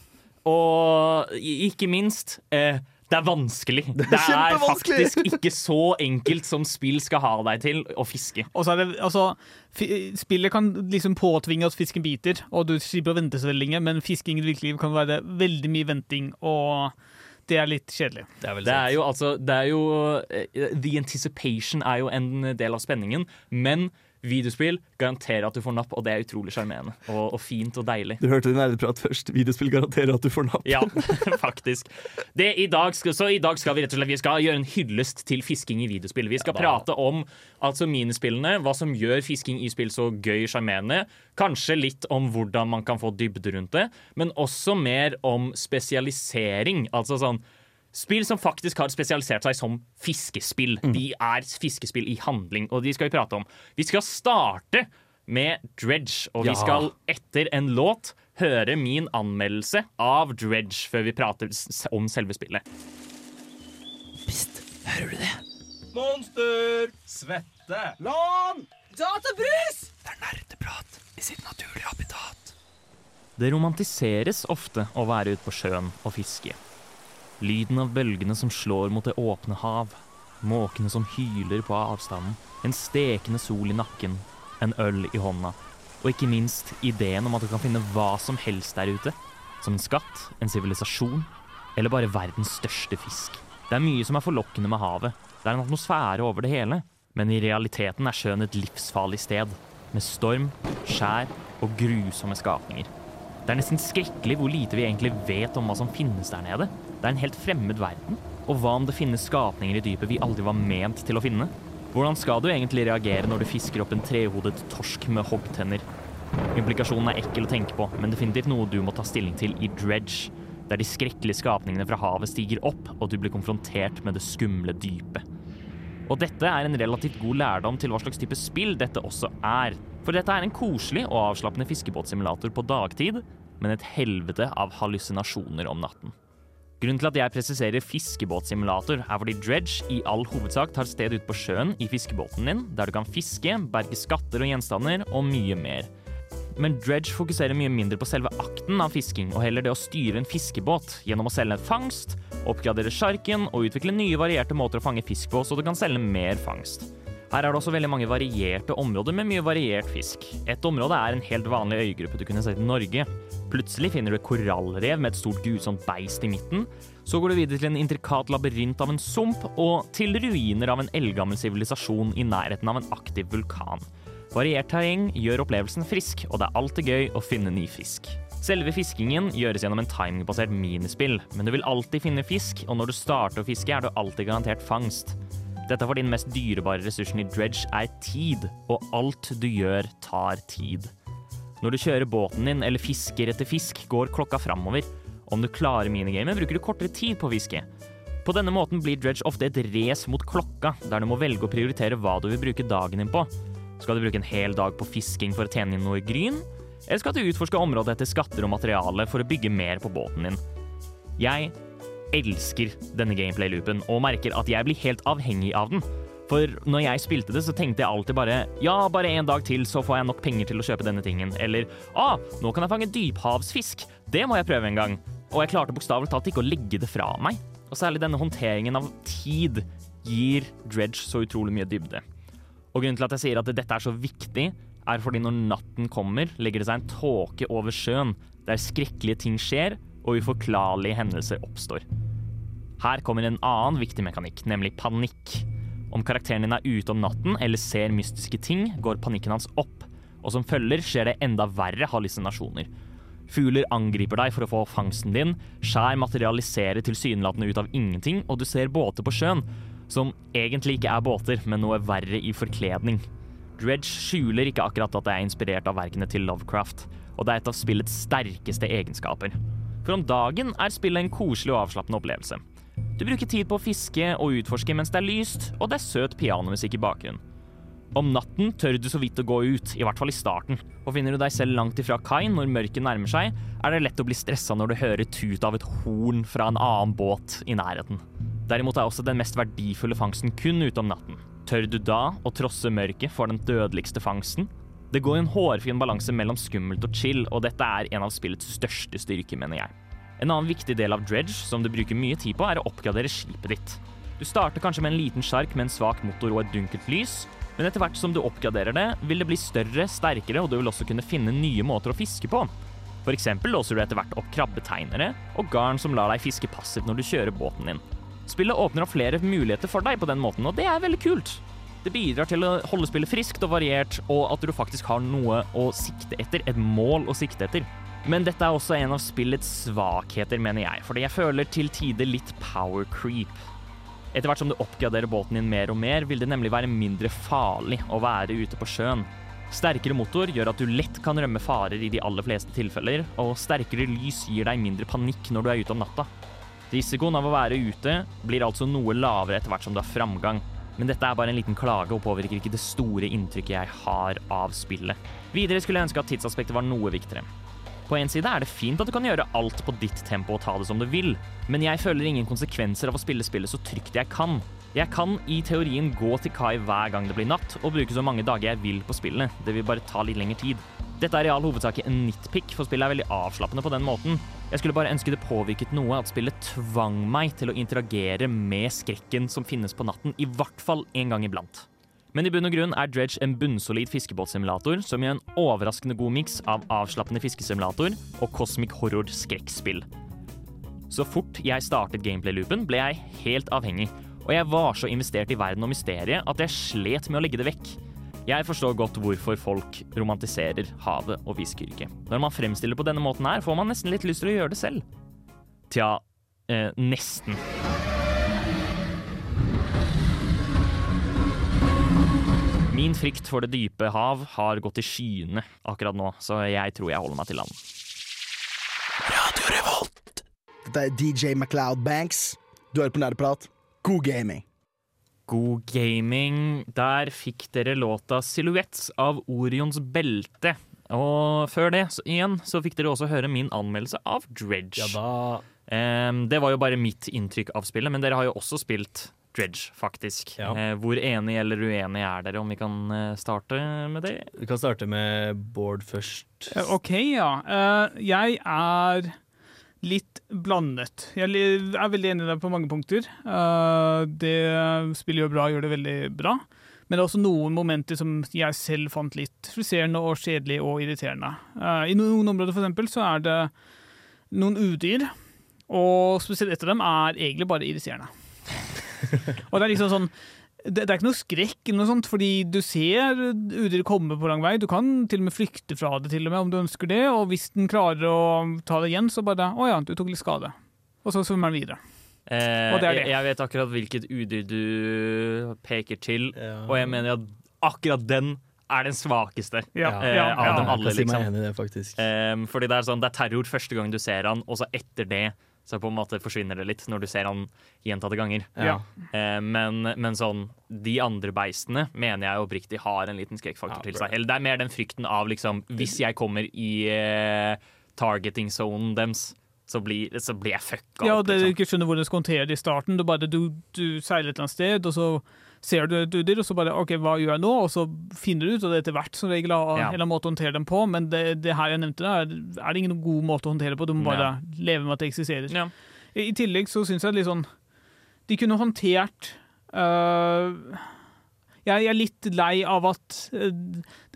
Speaker 1: Og ikke minst eh, det er vanskelig. Det er,
Speaker 2: kjempevanskelig!
Speaker 1: faktisk ikke så enkelt som spill skal ha deg til å fiske.
Speaker 4: Og så er det, altså, Spillet kan liksom påtvinge at fisken biter, og du slipper å vente så veldig lenge, men fisking i det virkelige liv kan være veldig mye venting, og det er litt kjedelig.
Speaker 2: Det er
Speaker 1: Det er jo altså det er jo, eh, The anticipation er jo en del av spenningen, men videospill garanterer at du får napp, og det er utrolig sjarmerende og, og fint og deilig.
Speaker 2: Du hørte din nerdeprat først. Videospill garanterer at du får napp.
Speaker 1: Ja, faktisk. Det i dag skal, så i dag skal vi rett og slett vi skal gjøre en hyllest til fisking i videospill. Vi skal
Speaker 2: Ja
Speaker 1: prate om altså minispillene, hva som gjør fisking i spill så gøy sjarmerende. Kanskje litt om hvordan man kan få dybde rundt det, men også mer om spesialisering. Altså sånn Spill som faktisk har spesialisert seg som fiskespill.
Speaker 2: Mm.
Speaker 1: De er fiskespill i handling, og de skal vi prate om. Vi skal starte med Dredge, og vi skal etter en låt høre min anmeldelse av Dredge før vi prater om selve spillet. Pst, hører du det?
Speaker 3: Monster! Svette! Lån! Databrus!
Speaker 1: Det romantiseres ofte å være ute på sjøen og fiske. Lyden av bølgene som slår mot det åpne hav, måkene som hyler på avstanden, en stekende sol i nakken, en øl i hånda, og ikke minst ideen om at du kan finne hva som helst der ute. Som en skatt, en sivilisasjon, eller bare verdens største fisk. Det er mye som er forlokkende med havet. Det er en atmosfære over det hele. Men i realiteten er sjøen et livsfarlig sted, med storm, skjær og grusomme skapninger. Det er nesten skrekkelig hvor lite vi egentlig vet om hva som finnes der nede. Det er en helt fremmed verden. Og hva om det finnes skapninger i dypet vi aldri var ment til å finne? Hvordan skal du egentlig reagere når du fisker opp en trehodet torsk med hoggtenner? Implikasjonen er ekkel å tenke på, men definitivt noe du må ta stilling til i Dredge, der de skrekkelige skapningene fra havet stiger opp, og du blir konfrontert med det skumle dypet. Og dette er en relativt god lærdom til hva slags type spill dette også er. For dette er en koselig og avslappende fiskebåtsimulator på dagtid, men et helvete av hallusinasjoner om natten. Grunnen til at jeg presiserer fiskebåtsimulator, er fordi Dredge i all hovedsak tar sted ute på sjøen i fiskebåten din, der du kan fiske, berge skatter og gjenstander, og mye mer. Men Dredge fokuserer mye mindre på selve akten av fisking, og heller det å styre en fiskebåt gjennom å selge en fangst, oppgradere sjarken og utvikle nye varierte måter å fange fisk på, så du kan selge mer fangst. Her er det også veldig mange varierte områder med mye variert fisk. Et område er en helt vanlig øygruppe du kunne sett i Norge. Plutselig finner du et korallrev med et stort grusomt beist i midten. Så går du videre til en intrikat labyrint av en sump, og til ruiner av en eldgammel sivilisasjon i nærheten av en aktiv vulkan. Variert terreng gjør opplevelsen frisk, og det er alltid gøy å finne ny fisk. Selve fiskingen gjøres gjennom en timingbasert minispill, men du vil alltid finne fisk, og når du starter å fiske, er du alltid garantert fangst. Dette er fordi den mest dyrebare ressursen i dredge er tid, og alt du gjør, tar tid. Når du kjører båten din eller fisker etter fisk, går klokka framover. Om du klarer minigamet, bruker du kortere tid på å fiske. På denne måten blir dredge ofte et race mot klokka, der du må velge å prioritere hva du vil bruke dagen din på. Skal du bruke en hel dag på fisking for å tjene inn noe gryn? Eller skal du utforske området etter skatter og materiale for å bygge mer på båten din? Jeg elsker denne gameplay-loopen og merker at jeg blir helt avhengig av den. For når jeg spilte det, så tenkte jeg alltid bare ja, bare en dag til, så får jeg nok penger til å kjøpe denne tingen. Eller ah, nå kan jeg fange dyphavsfisk. Det må jeg prøve en gang. Og jeg klarte bokstavelig talt ikke å legge det fra meg. Og særlig denne håndteringen av tid gir Dredge så utrolig mye dybde. Og grunnen til at jeg sier at dette er så viktig, er fordi når natten kommer, legger det seg en tåke over sjøen, der skrekkelige ting skjer, og uforklarlige hendelser oppstår. Her kommer en annen viktig mekanikk, nemlig panikk. Om karakteren din er ute om natten eller ser mystiske ting, går panikken hans opp, og som følger skjer det enda verre hallusinasjoner. Fugler angriper deg for å få fangsten din, skjær materialiserer tilsynelatende ut av ingenting, og du ser båter på sjøen, som egentlig ikke er båter, men noe verre i forkledning. Dredge skjuler ikke akkurat at det er inspirert av verkene til Lovecraft, og det er et av spillets sterkeste egenskaper. For om dagen er spillet en koselig og avslappende opplevelse. Du bruker tid på å fiske og utforske mens det er lyst, og det er søt pianomusikk i bakgrunnen. Om natten tør du så vidt å gå ut, i hvert fall i starten. Og finner du deg selv langt ifra kai når mørket nærmer seg, er det lett å bli stressa når du hører tut av et horn fra en annen båt i nærheten. Derimot er også den mest verdifulle fangsten kun ute om natten. Tør du da å trosse mørket for den dødeligste fangsten, det går en hårfin balanse mellom skummelt og chill, og dette er en av spillets største styrker, mener jeg. En annen viktig del av dredge som du bruker mye tid på, er å oppgradere skipet ditt. Du starter kanskje med en liten sjark med en svak motor og et dunkelt lys, men etter hvert som du oppgraderer det, vil det bli større, sterkere, og du vil også kunne finne nye måter å fiske på. Eksempel låser du etter hvert opp krabbetegnere og garn som lar deg fiske passivt når du kjører båten din. Spillet åpner opp flere muligheter for deg på den måten, og det er veldig kult. Det bidrar til å holde spillet friskt og variert, og at du faktisk har noe å sikte etter, et mål å sikte etter. Men dette er også en av spillets svakheter, mener jeg, fordi jeg føler til tider litt power creep. Etter hvert som du oppgraderer båten din mer og mer, vil det nemlig være mindre farlig å være ute på sjøen. Sterkere motor gjør at du lett kan rømme farer i de aller fleste tilfeller, og sterkere lys gir deg mindre panikk når du er ute om natta. Risikoen av å være ute blir altså noe lavere etter hvert som du har framgang. Men dette er bare en liten klage og påvirker ikke det store inntrykket jeg har av spillet. Videre skulle jeg ønske at tidsaspektet var noe viktigere. På en side er det fint at du kan gjøre alt på ditt tempo og ta det som du vil, men jeg føler ingen konsekvenser av å spille spillet så trygt jeg kan. Jeg kan i teorien gå til kai hver gang det blir natt, og bruke så mange dager jeg vil på spillet. Det vil bare ta litt lengre tid. Dette er i all hovedsak en nitpick, for spillet er veldig avslappende på den måten. Jeg skulle bare ønske det påvirket noe at spillet tvang meg til å interagere med skrekken som finnes på natten, i hvert fall en gang iblant. Men i bunn og grunn er Dredge en bunnsolid fiskebåtsimulator som gjør en overraskende god miks av avslappende fiskesimulator og cosmic horror-skrekkspill. Så fort jeg startet gameplay-loopen, ble jeg helt avhengig, og jeg var så investert i verden og mysteriet at jeg slet med å legge det vekk. Jeg forstår godt hvorfor folk romantiserer havet og fiskeyrket. Når man fremstiller på denne måten her, får man nesten litt lyst til å gjøre det selv. Tja, eh, nesten. Min frykt for det dype hav har gått i skyene akkurat nå, så jeg tror jeg holder meg til land.
Speaker 3: Dette er DJ MacLeod Banks. Du hører på Nerdeprat. God gaming.
Speaker 1: God gaming. Der fikk dere låta 'Silhouettes' av Orions belte. Og før det så igjen så fikk dere også høre min anmeldelse av Dredge.
Speaker 2: Ja, da
Speaker 1: Um, det var jo bare mitt inntrykk av spillet, men dere har jo også spilt Dredge, faktisk.
Speaker 2: Ja.
Speaker 1: Eh, hvor enig eller uenig er dere, om vi kan eh, starte med det?
Speaker 2: Vi kan starte med Bård først.
Speaker 4: Eh, OK, ja. Eh, jeg er litt blandet. Jeg er veldig enig i deg på mange punkter. Eh, det spiller jo bra, gjør det veldig bra. Men det er også noen momenter som jeg selv fant litt friserende og kjedelig og irriterende. Eh, I noen områder for eksempel, så er det noen udyr, og spesielt ett av dem er egentlig bare irriterende. og det er liksom sånn det, det er ikke noe skrekk, noe sånt, fordi du ser udyr komme på lang vei. Du kan til og med flykte fra det til og med, om du ønsker det. Og hvis den klarer å ta det igjen, så bare Å ja, du tok litt skade. Og så svømmer den videre.
Speaker 1: Eh,
Speaker 4: Og det er det.
Speaker 1: Jeg, jeg vet akkurat hvilket udyr du peker til,
Speaker 2: Ja.
Speaker 1: og jeg mener at akkurat den er den svakeste.
Speaker 4: Ja,
Speaker 1: Eh,
Speaker 4: ja,
Speaker 1: av
Speaker 4: ja.
Speaker 1: dem alle,
Speaker 2: jeg kan si meg
Speaker 1: liksom.
Speaker 2: enig i det, faktisk.
Speaker 1: Em, fordi det er sånn, det er terror første gang du ser han, og så etter det så på en måte forsvinner det litt når du ser han gjentatte ganger.
Speaker 4: Ja.
Speaker 1: Eh, men, men sånn, de andre beistene mener jeg oppriktig har en liten skrekkfaktor
Speaker 2: Ja,
Speaker 1: til seg. Eller det er mer den frykten av liksom Hvis jeg kommer i eh, targeting-sonen deres, så blir, så blir jeg fucka
Speaker 4: Ja,
Speaker 1: opp.
Speaker 4: det du
Speaker 1: Liksom.
Speaker 4: ikke skjønner hvordan du skal håndtere det i starten. Du, bare, du, du seiler et eller annet sted, og så ser du et udyr, og så bare OK, hva gjør jeg nå? Og så finner du ut, og det er etter hvert som regel har
Speaker 1: Ja.
Speaker 4: en måte å håndtere dem på, men det, det her jeg nevnte, da, er, er det ingen god måte å håndtere det på. Du må bare leve med at det eksisterer.
Speaker 1: Ja.
Speaker 4: I, I tillegg så syns jeg litt sånn De kunne håndtert øh, jeg, er litt lei av at øh,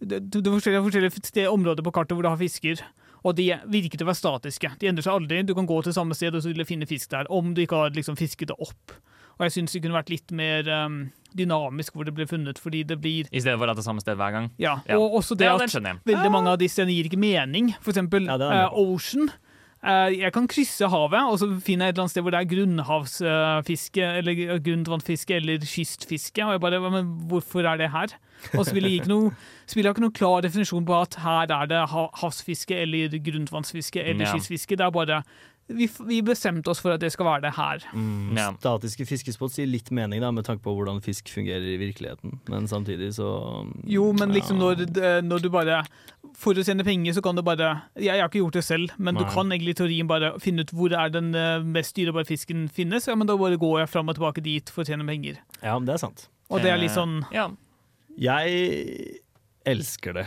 Speaker 4: det, er forskjellige, forskjellige sted, områder på kartet hvor du har fisker, og de virker til å være statiske. De endrer seg aldri. Du kan gå til samme sted og så vil du finne fisk der, om du ikke har liksom fisket det opp. Og jeg syns det kunne vært litt mer um, dynamisk hvor det ble funnet, fordi det blir
Speaker 1: I stedet for at det er samme sted hver gang.
Speaker 4: Ja,
Speaker 1: Ja.
Speaker 4: og også det
Speaker 1: Ja,
Speaker 4: at veldig mange av de stedene gir ikke mening. For eksempel
Speaker 2: Ja,
Speaker 4: eh, Ocean. Uh, jeg kan krysse havet, og så finner jeg et eller annet sted hvor det er grunnhavsfiske, eller grunnvannfiske, eller kystfiske. Og jeg bare, men hvorfor er det her? Og så vil jeg ikke noe, spiller jeg ikke noen klar definisjon på at her er det havsfiske, eller grunnvannsfiske, eller
Speaker 1: Ja.
Speaker 4: kystfiske. Det er bare vi, vi bestemte oss for at det skal være det her.
Speaker 2: Mm,
Speaker 1: Ja.
Speaker 2: Statiske fiskespott gir litt mening da, med tanke på hvordan fisk fungerer i virkeligheten, men samtidig så
Speaker 4: Jo, men liksom
Speaker 2: ja.
Speaker 4: når, når du bare For å tjene penger, så kan du bare Jeg, jeg har ikke gjort det selv, men du kan egentlig i teorien bare finne ut hvor er den eh, mest dyrebare fisken finnes. Ja, men da bare går jeg fram og tilbake dit for å tjene penger.
Speaker 2: Ja, det er sant.
Speaker 4: Og det er litt
Speaker 1: Eh,
Speaker 4: sånn
Speaker 1: Ja.
Speaker 2: Jeg elsker det.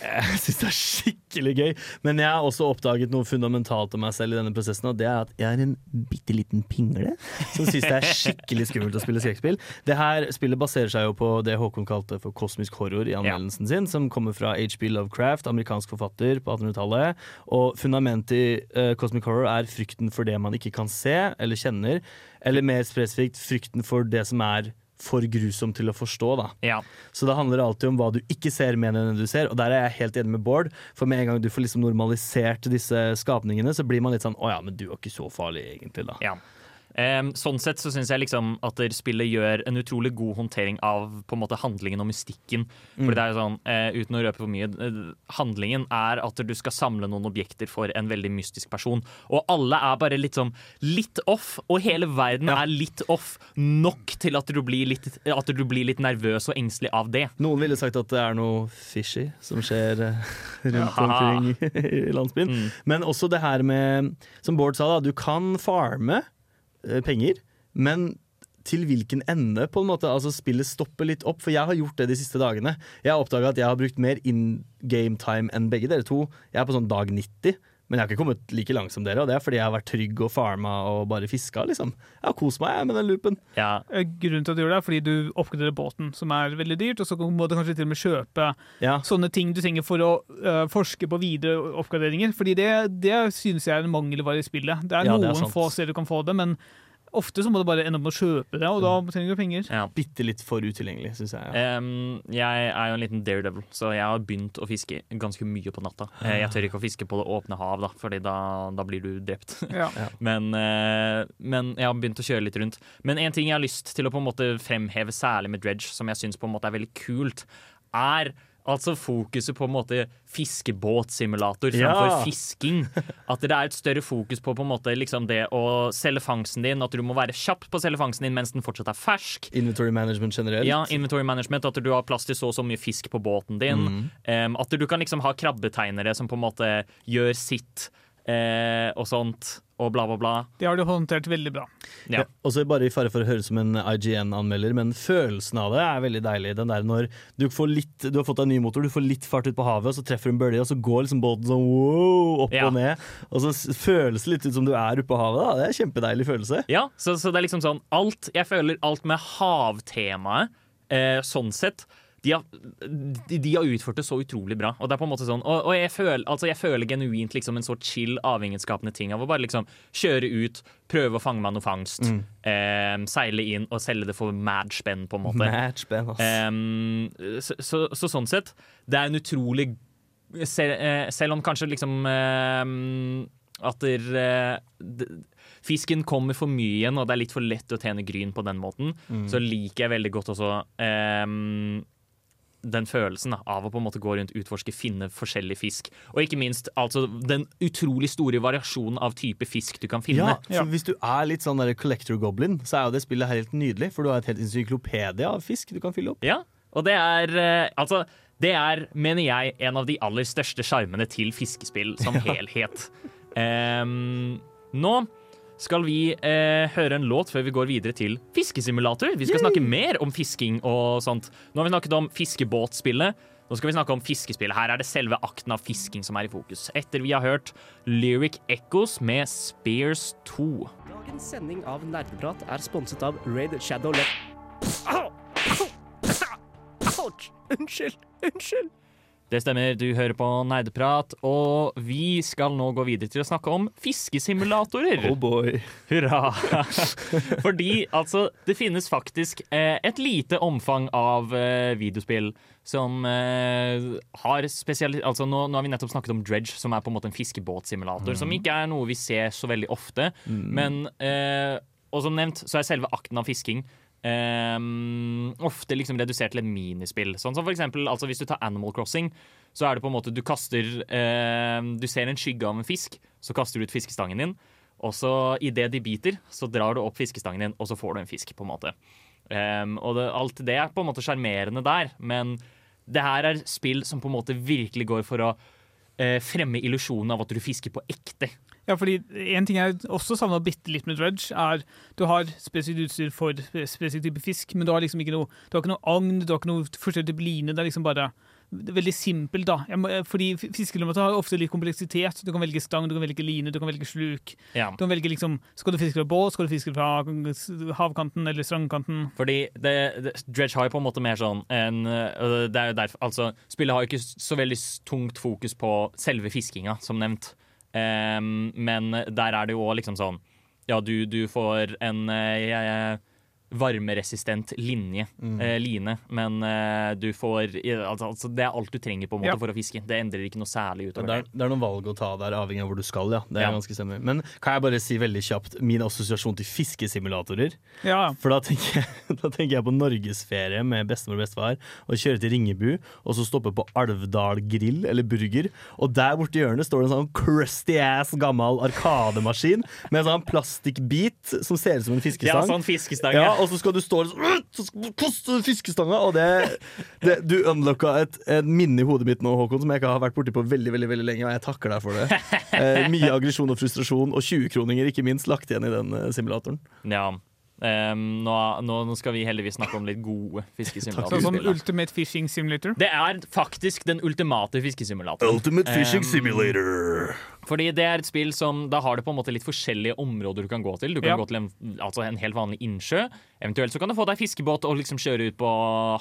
Speaker 2: Jeg syns det er skikkelig gøy. Men jeg har også oppdaget noe fundamentalt om meg selv i denne prosessen, og det er at jeg er en bitte liten pingle som syns det er skikkelig skummelt å spille skrekkspill. Det her spillet baserer seg jo på det Håkon kalte for kosmisk horror i anmeldelsen sin, som kommer fra HB Lovecraft, amerikansk forfatter på 1800-tallet. Og fundamentet i uh, cosmic horror er frykten for det man ikke kan se eller kjenner, eller mer spesifikt frykten for det som er for grusom til å forstå, da.
Speaker 1: ja.
Speaker 2: Så det handler alltid om hva du ikke ser mer enn du ser, og der er jeg helt enig med Bård. For med en gang du får liksom normalisert disse skapningene, så blir man litt sånn å ja, men du er ikke så farlig egentlig, da.
Speaker 1: Ja. Em, sånn sett så syns jeg liksom at spillet gjør en utrolig god håndtering av på en måte handlingen og mystikken. For det er sånn, uh, Uten å røpe for mye, uh, handlingen er at du skal samle noen objekter for en veldig mystisk person. Og alle er bare litt sånn litt off, og hele verden er litt off nok til at du, blir litt, at du blir litt nervøs og engstelig av det.
Speaker 2: Noen ville sagt at det er noe fishy som skjer uh, rundt omkring i landsbyen.
Speaker 1: Mm.
Speaker 2: Men også det her med, som Bård sa, da, du kan farme penger, men til hvilken ende, på en måte? Altså Spillet stopper litt opp, for jeg har gjort det de siste dagene. Jeg har oppdaga at jeg har brukt mer in game time enn begge dere to. Jeg er på sånn dag 90. Men jeg har ikke kommet like langt som dere, og det er fordi jeg har vært trygg og farma og bare fiska. Liksom. Jeg har kost meg med den loopen.
Speaker 1: Ja,
Speaker 4: eh, Grunnen til at du gjør det, er fordi du oppgraderer båten, som er veldig dyrt, og så må du kanskje til og med kjøpe
Speaker 2: Ja.
Speaker 4: sånne ting du trenger for å uh, forske på videre oppgraderinger. Fordi det, det synes jeg er en mangelvare i spillet. Det er
Speaker 2: Ja, det er
Speaker 4: noen få steder du kan få det, men Ofte så må du bare ende opp med å kjøpe det, og da trenger du penger.
Speaker 1: Ja.
Speaker 2: Bitte litt for utilgjengelig, syns jeg. Ja.
Speaker 1: Um, jeg er jo en liten daredevil, så jeg har begynt å fiske ganske mye på natta. Eh, jeg tør ikke å fiske på det åpne hav, da, Fordi da, da blir du drept.
Speaker 4: Ja.
Speaker 1: Men, uh, men jeg har begynt å kjøre litt rundt. Men en ting jeg har lyst til å på en måte fremheve, særlig med dredge, som jeg syns er veldig kult, er altså fokuset på en måte fiskebåtsimulator framfor
Speaker 2: Ja.
Speaker 1: fisking. At det er et større fokus på på måte liksom det å selge fangsten din, at du må være kjapp på å selge fangsten din mens den fortsatt er fersk.
Speaker 2: Inventory management generelt.
Speaker 1: Ja, inventory management, at du har plass til så og så mye fisk på båten din. Em, at du kan liksom ha krabbetegnere som på en måte gjør sitt eh, og sånt, og bla, bla, bla.
Speaker 4: Det har du håndtert veldig bra.
Speaker 1: Ja.
Speaker 2: Ja, også bare i fare for å høre som en IGN-anmelder, men følelsen av det er veldig deilig. Den der når du, får litt, du har fått deg en ny motor, du får litt fart ut på havet, og så treffer du en bølge, og så går liksom båten sånn wow, opp
Speaker 1: Ja.
Speaker 2: og ned. Og så føles det litt ut som du er oppe på havet. Da. Det er en kjempedeilig følelse.
Speaker 1: Ja, så, så det er liksom sånn alt Jeg føler alt med havtemaet, eh, sånn sett de har, de, de har utført det så utrolig bra. Og det er på en måte sånn Og, og jeg, føler, altså jeg føler genuint liksom en så chill, avhengighetsskapende ting av å bare liksom kjøre ut, prøve å fange meg noe fangst, eh, seile inn og selge det for mad spenn, på en måte.
Speaker 2: Mad spenn.
Speaker 1: Em, så, så, så sånn sett, det er en utrolig Selv, eh, selv om kanskje liksom em, At der, eh, d- fisken kommer for mye igjen, og det er litt for lett å tjene gryn på den måten, så liker jeg veldig godt også em, den følelsen da, av å på en måte gå rundt, utforske, finne forskjellig fisk. Og ikke minst altså, den utrolig store variasjonen av type fisk du kan finne.
Speaker 2: Ja,
Speaker 4: Ja.
Speaker 2: Hvis du er litt sånn der collector goblin, så er jo det spillet helt nydelig. For du har et helt encyklopedia av fisk du kan fylle opp.
Speaker 1: Ja, og det er eh, Altså, det er, mener jeg, en av de aller største sjarmene til fiskespill som helhet. um, nå skal vi eh, høre en låt før vi går videre til fiskesimulator. Vi skal snakke mer om fisking og sånt. Nå har vi snakket om fiskebåtspillet. Nå skal vi snakke om fiskespillet. Her er det selve akten av fisking som er i fokus. Etter vi har hørt Lyric Echoes med Spears 2.
Speaker 5: Dagens sending av Nerdeprat er sponset av Raid Shadow Left. Au! Au! Ouch! Unnskyld! Unnskyld!
Speaker 1: Det stemmer, du hører på Nerdeprat, og vi skal nå gå videre til å snakke om fiskesimulatorer.
Speaker 2: Oh boy.
Speaker 1: Hurra! Fordi altså, det finnes faktisk eh, et lite omfang av eh, videospill som eh, har spesiali... Altså, nå, nå har vi nettopp snakket om Dredge, som er på en måte en fiskebåtsimulator. Som ikke er noe vi ser så veldig ofte. Men eh, Og som nevnt, så er selve akten av fisking Ehm, ofte liksom redusert til et minispill. Sånn som for eksempel, altså Hvis du tar Animal Crossing, så er det på en måte du kaster um, Du ser en skygge av en fisk, så kaster du ut fiskestangen din. Og så idet de biter, så drar du opp fiskestangen din, og så får du en fisk. på en måte. um, og det, alt det er på en måte sjarmerende der, men det her er spill som på en måte virkelig går for å fremme illusjonen av at du fisker på ekte.
Speaker 4: Ja, fordi En ting jeg også savna bitte litt med Dredge, er du har spesifikt utstyr for spesifikk type fisk, men du har liksom ikke noe Du har ikke noe agn, du har ikke noe forskjellig type line. Det er liksom bare veldig simpelt, da. Jeg må, fordi fiskelommet har ofte litt kompleksitet. Du kan velge stang, du kan velge line, du kan velge sluk.
Speaker 1: Ja.
Speaker 4: Du kan velge liksom Skal du fiske fra båt, skal du fiske fra havkanten eller strandkanten?
Speaker 1: Fordi det, det, Dredge har jo på en måte mer sånn en, Det er jo derfor Altså, spillet har jo ikke så veldig tungt fokus på selve fiskinga, som nevnt. Um, men der er det jo òg liksom sånn Ja, du, du får en eh, varmeresistent linje, eh, line, men eh, du får altså, altså, Det er alt du trenger på en måte
Speaker 4: Ja.
Speaker 1: for å fiske. Det endrer ikke noe særlig
Speaker 2: Det
Speaker 1: utover
Speaker 2: er,
Speaker 1: det.
Speaker 2: det er noen valg å ta der, avhengig av hvor du skal. ja Det er
Speaker 1: Ja.
Speaker 2: ganske stemmer Men kan jeg bare si veldig kjapt min assosiasjon til fiskesimulatorer?
Speaker 4: Ja,
Speaker 2: For da tenker, jeg, da tenker jeg på norgesferie med bestemor og bestefar. Og kjøre til Ringebu, og så stoppe på Alvdal grill eller burger. Og der borte i hjørnet står det en sånn crusty ass gammel arkademaskin med en sånn plastikkbit som ser ut som en fiskestang.
Speaker 1: Ja, sånn fiskestang.
Speaker 2: Ja,
Speaker 1: Ja,
Speaker 2: og så skal du stå og «Åh!» Så kaste fiskestanga, og det, det Du unlocka et, et minne i hodet mitt nå, Håkon, som jeg ikke har vært borti på veldig veldig, veldig lenge, og jeg takker deg for det. Eh, mye aggresjon og frustrasjon, og 20-kroninger ikke minst, lagt igjen i den eh, simulatoren.
Speaker 1: ja. Ehm, nå, nå, skal vi heldigvis snakke om litt gode
Speaker 4: Sånn. Ultimate Fishing Simulator.
Speaker 1: Det er faktisk den ultimate fiskesimulatoren.
Speaker 2: Ultimate Fishing
Speaker 1: Um,
Speaker 2: Simulator.
Speaker 1: Fordi det er et spill som Da har det på en måte litt forskjellige områder du kan gå til. Du kan
Speaker 4: Ja.
Speaker 1: gå til en, altså en helt vanlig innsjø. Eventuelt så kan du få deg fiskebåt og liksom kjøre ut på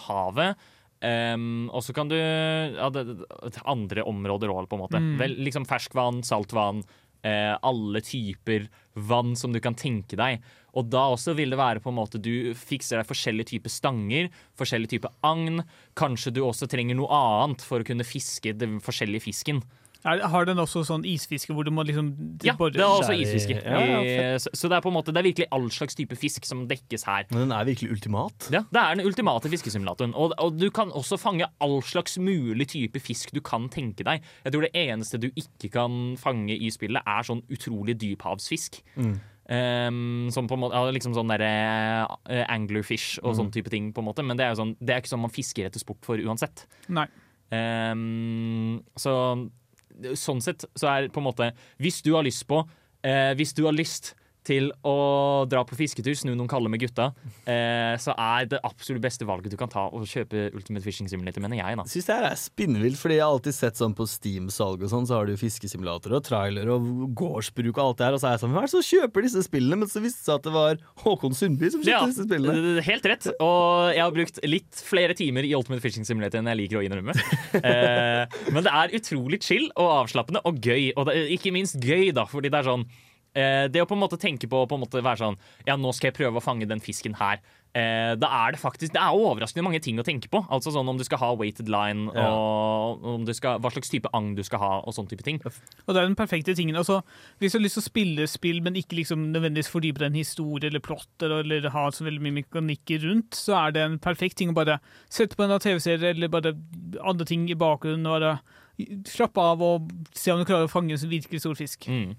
Speaker 1: havet. Um, og så kan du ja, det, det, andre områder òg, på en måte.
Speaker 4: Mm.
Speaker 1: Vel, liksom ferskvann, saltvann, eh, alle typer vann som du kan tenke deg. Og da også vil det være på en måte du fikser deg forskjellige typer stanger, forskjellige typer agn. Kanskje du også trenger noe annet for å kunne fiske den forskjellige fisken.
Speaker 4: Er, har den også sånn isfiske hvor du må liksom
Speaker 1: Ja, det er også isfiske.
Speaker 2: Ja, ja,
Speaker 1: så, så det er på en måte Det er virkelig all slags type fisk som dekkes her.
Speaker 2: Men den er virkelig ultimat.
Speaker 1: Ja, Det er den ultimate fiskesimulatoren. Og, og du kan også fange all slags mulig type fisk du kan tenke deg. Jeg tror det eneste du ikke kan fange i spillet, er sånn utrolig dyphavsfisk. Um, som på en måte, ja, liksom sånn derre uh, anglerfish og sånn type ting, på en måte. Men det er jo sånn, det er ikke sånn man fisker etter sport for uansett.
Speaker 4: Nei.
Speaker 1: Um, så sånn sett så er på en måte Hvis du har lyst på uh, Hvis du har lyst til å dra på fisketur, snu noen kalde med gutta, eh, så er det absolutt beste valget du kan ta å kjøpe Ultimate Fishing Simulator, mener jeg. da
Speaker 2: Syns det her er spinnvilt, fordi jeg har alltid sett sånn på Steam-salg og sånn, så har du fiskesimulator og trailer og gårdsbruk og alt det her, og så er jeg sånn Hva er det som kjøper disse spillene? Men så viste det seg at det var Håkon Sundby som kjøpte
Speaker 1: Ja,
Speaker 2: disse spillene.
Speaker 1: det- helt rett. Og jeg har brukt litt flere timer i Ultimate Fishing Simulator enn jeg liker å innrømme. eh, men det er utrolig chill og avslappende og gøy. Og det ikke minst gøy, da, fordi det er sånn Det å på en måte tenke på, å være sånn Ja, nå skal jeg prøve å fange den fisken her. Eh, da er det faktisk Det er overraskende mange ting å tenke på. Altså sånn Om du skal ha weighted line,
Speaker 2: Ja.
Speaker 1: og om du skal, hva slags type agn du skal ha, og sånne type ting.
Speaker 4: Og det er den perfekte tingen. Altså, hvis du har lyst til å spille spill, men ikke liksom nødvendigvis fordype deg i en historie eller plott, eller, eller ha så veldig mye mekanikker rundt, så er det en perfekt ting å bare sette på en TV-serie eller bare andre ting i bakgrunnen og bare slappe av og se om du klarer å fange en virkelig stor fisk.
Speaker 1: Mm.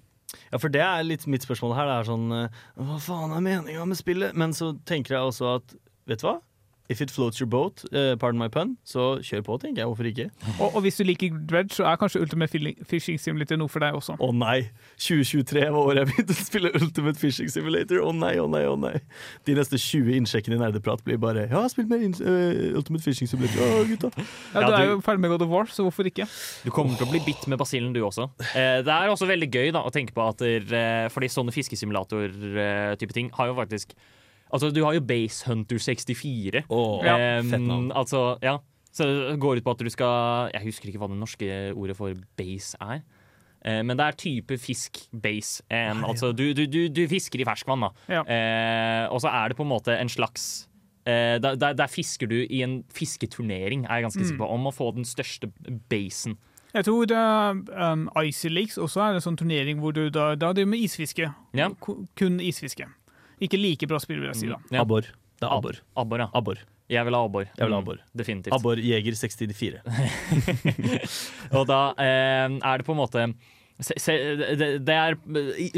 Speaker 2: Ja, for det er litt mitt spørsmål her. Det er sånn eh, Hva faen er meninga med spillet? Men så tenker jeg også at Vet du hva? If it floats your boat, uh, pardon my pun, så kjør på, tenker jeg. Hvorfor ikke?
Speaker 4: Og, og hvis du liker Dredge, så er kanskje Ultimate Fishing Simulator noe for deg også.
Speaker 2: Å nei! 2023 var året jeg begynte å spille Ultimate Fishing Simulator. Å nei, å nei, å nei. De neste 20 innsjekkene i Nerdeprat blir bare Ja, spill mer inn- eh, Ultimate Fishing Simulator. Å, gutta.
Speaker 4: Ja,
Speaker 1: Ja,
Speaker 4: du er jo ferdig med God of War, så hvorfor ikke?
Speaker 1: Du kommer til å bli bitt med basillen, du også. Eh, det er også veldig gøy da, å tenke på at der, eh, fordi sånne fiskesimulator-type ting har jo faktisk Altså, du har jo Base Hunter 64.
Speaker 2: Oh,
Speaker 4: Ja,
Speaker 1: Um,
Speaker 2: fett navn.
Speaker 1: altså, ja. Så det går ut på at du skal Jeg husker ikke hva det norske ordet for base er. Eh, men det er type fisk base. Em, altså, du, du, du, du fisker i ferskvann, da.
Speaker 4: Ja.
Speaker 1: Eh, og så er det på en måte en slags eh, der, der, der fisker du i en fisketurnering, er jeg ganske sikker på, om å få den største basen.
Speaker 4: Jeg tror det, um, Icy Lakes også er en sånn turnering hvor du da, da driver med isfiske.
Speaker 1: Ja.
Speaker 4: Kun isfiske. Ikke like bra spill, vil jeg si. da.
Speaker 1: Ja.
Speaker 2: Abbor. Det er abbor.
Speaker 1: Abbor, ja.
Speaker 2: Abbor.
Speaker 1: Jeg vil ha abbor.
Speaker 2: Jeg vil ha
Speaker 1: Mm. Definitivt.
Speaker 2: Abbor Jeger 64.
Speaker 1: Og da eh, er det på en måte se, se, det, det er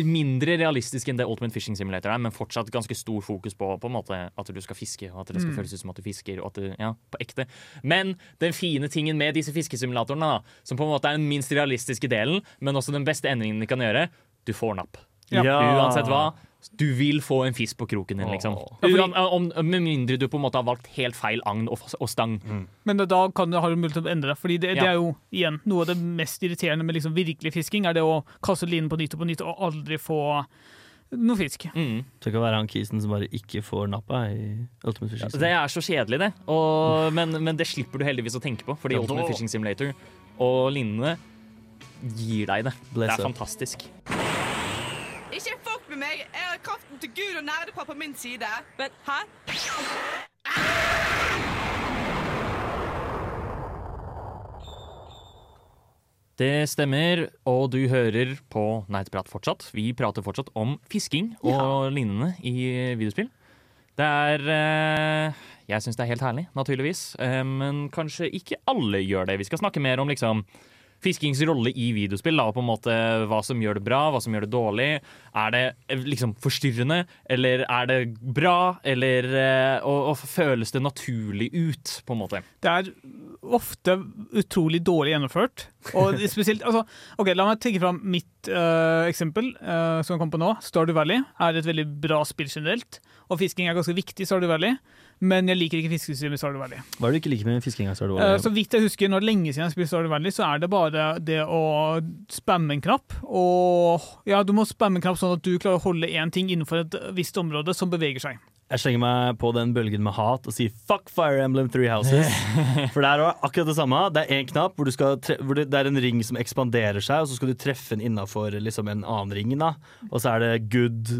Speaker 1: mindre realistisk enn det Ultimate Fishing Simulator er, men fortsatt ganske stor fokus på, på en måte at du skal fiske, og at det skal føles ut som at du fisker. Og at du, ja, på ekte. Men den fine tingen med disse fiskesimulatorene, da, som på en måte er den minst realistiske delen, men også den beste endringen de kan gjøre, du får napp.
Speaker 4: Ja.
Speaker 1: Uansett hva. Du vil få en fisk på kroken din, liksom.
Speaker 4: Ja, fordi-
Speaker 1: med mindre du på en måte har valgt helt feil agn og, og stang.
Speaker 4: Men da, kan du, ha mulighet til å endre det. Fordi det, det
Speaker 1: Ja.
Speaker 4: er jo igjen noe av det mest irriterende med liksom virkelig fisking, er det å kaste linen på nytt og på nytt og aldri få noe fisk.
Speaker 1: Mm.
Speaker 2: Det kan være han kisen som bare ikke får nappa i Ultimate Fishing Simulator
Speaker 1: Det er så kjedelig, det. Og, men, men det slipper du heldigvis å tenke på, fordi
Speaker 2: Ja,
Speaker 1: Ultimate Fishing Simulator og lignende gir deg det.
Speaker 2: Bless
Speaker 1: det er
Speaker 2: up.
Speaker 1: fantastisk.
Speaker 6: Med meg! Jeg har kraften til Gud og nerdepar på min side. Men hæ?
Speaker 1: Det stemmer, og du hører på Nerdprat fortsatt. Vi prater fortsatt om fisking og lignende i videospill. Det er eh, Jeg syns det er helt herlig, naturligvis. Eh, men kanskje ikke alle gjør det. Vi skal snakke mer om liksom fiskings rolle i videospill. Da, på en måte Hva som gjør det bra, hva som gjør det dårlig. Er det eh, liksom forstyrrende, eller er det bra? Eller eh, og, og føles det naturlig ut, på en måte?
Speaker 4: Det er ofte utrolig dårlig gjennomført. Og spesielt, altså, ok, La meg trekke fram mitt uh, eksempel, uh, som jeg kom på nå. Stardew Valley er et veldig bra spill generelt. Og fisking er ganske viktig i Stardew Valley, men jeg liker ikke fiskesystemet i Stardew Valley.
Speaker 2: Hva er det du ikke liker med fiskinga? Så er det
Speaker 4: Eh, så vidt jeg husker, når det er lenge siden jeg spilte Stardew Valley, så er det bare det å spamme en knapp. Og ja, du må spamme en knapp sånn at du klarer å holde én ting innenfor et visst område som beveger seg.
Speaker 2: Jeg slenger meg på den bølgen med hat og sier fuck Fire Emblem Three Houses. For det er akkurat det samme. Det er én knapp hvor, hvor det, det er en ring som ekspanderer seg, og så skal du treffe den innafor liksom, en annen ring. da Og så er det good,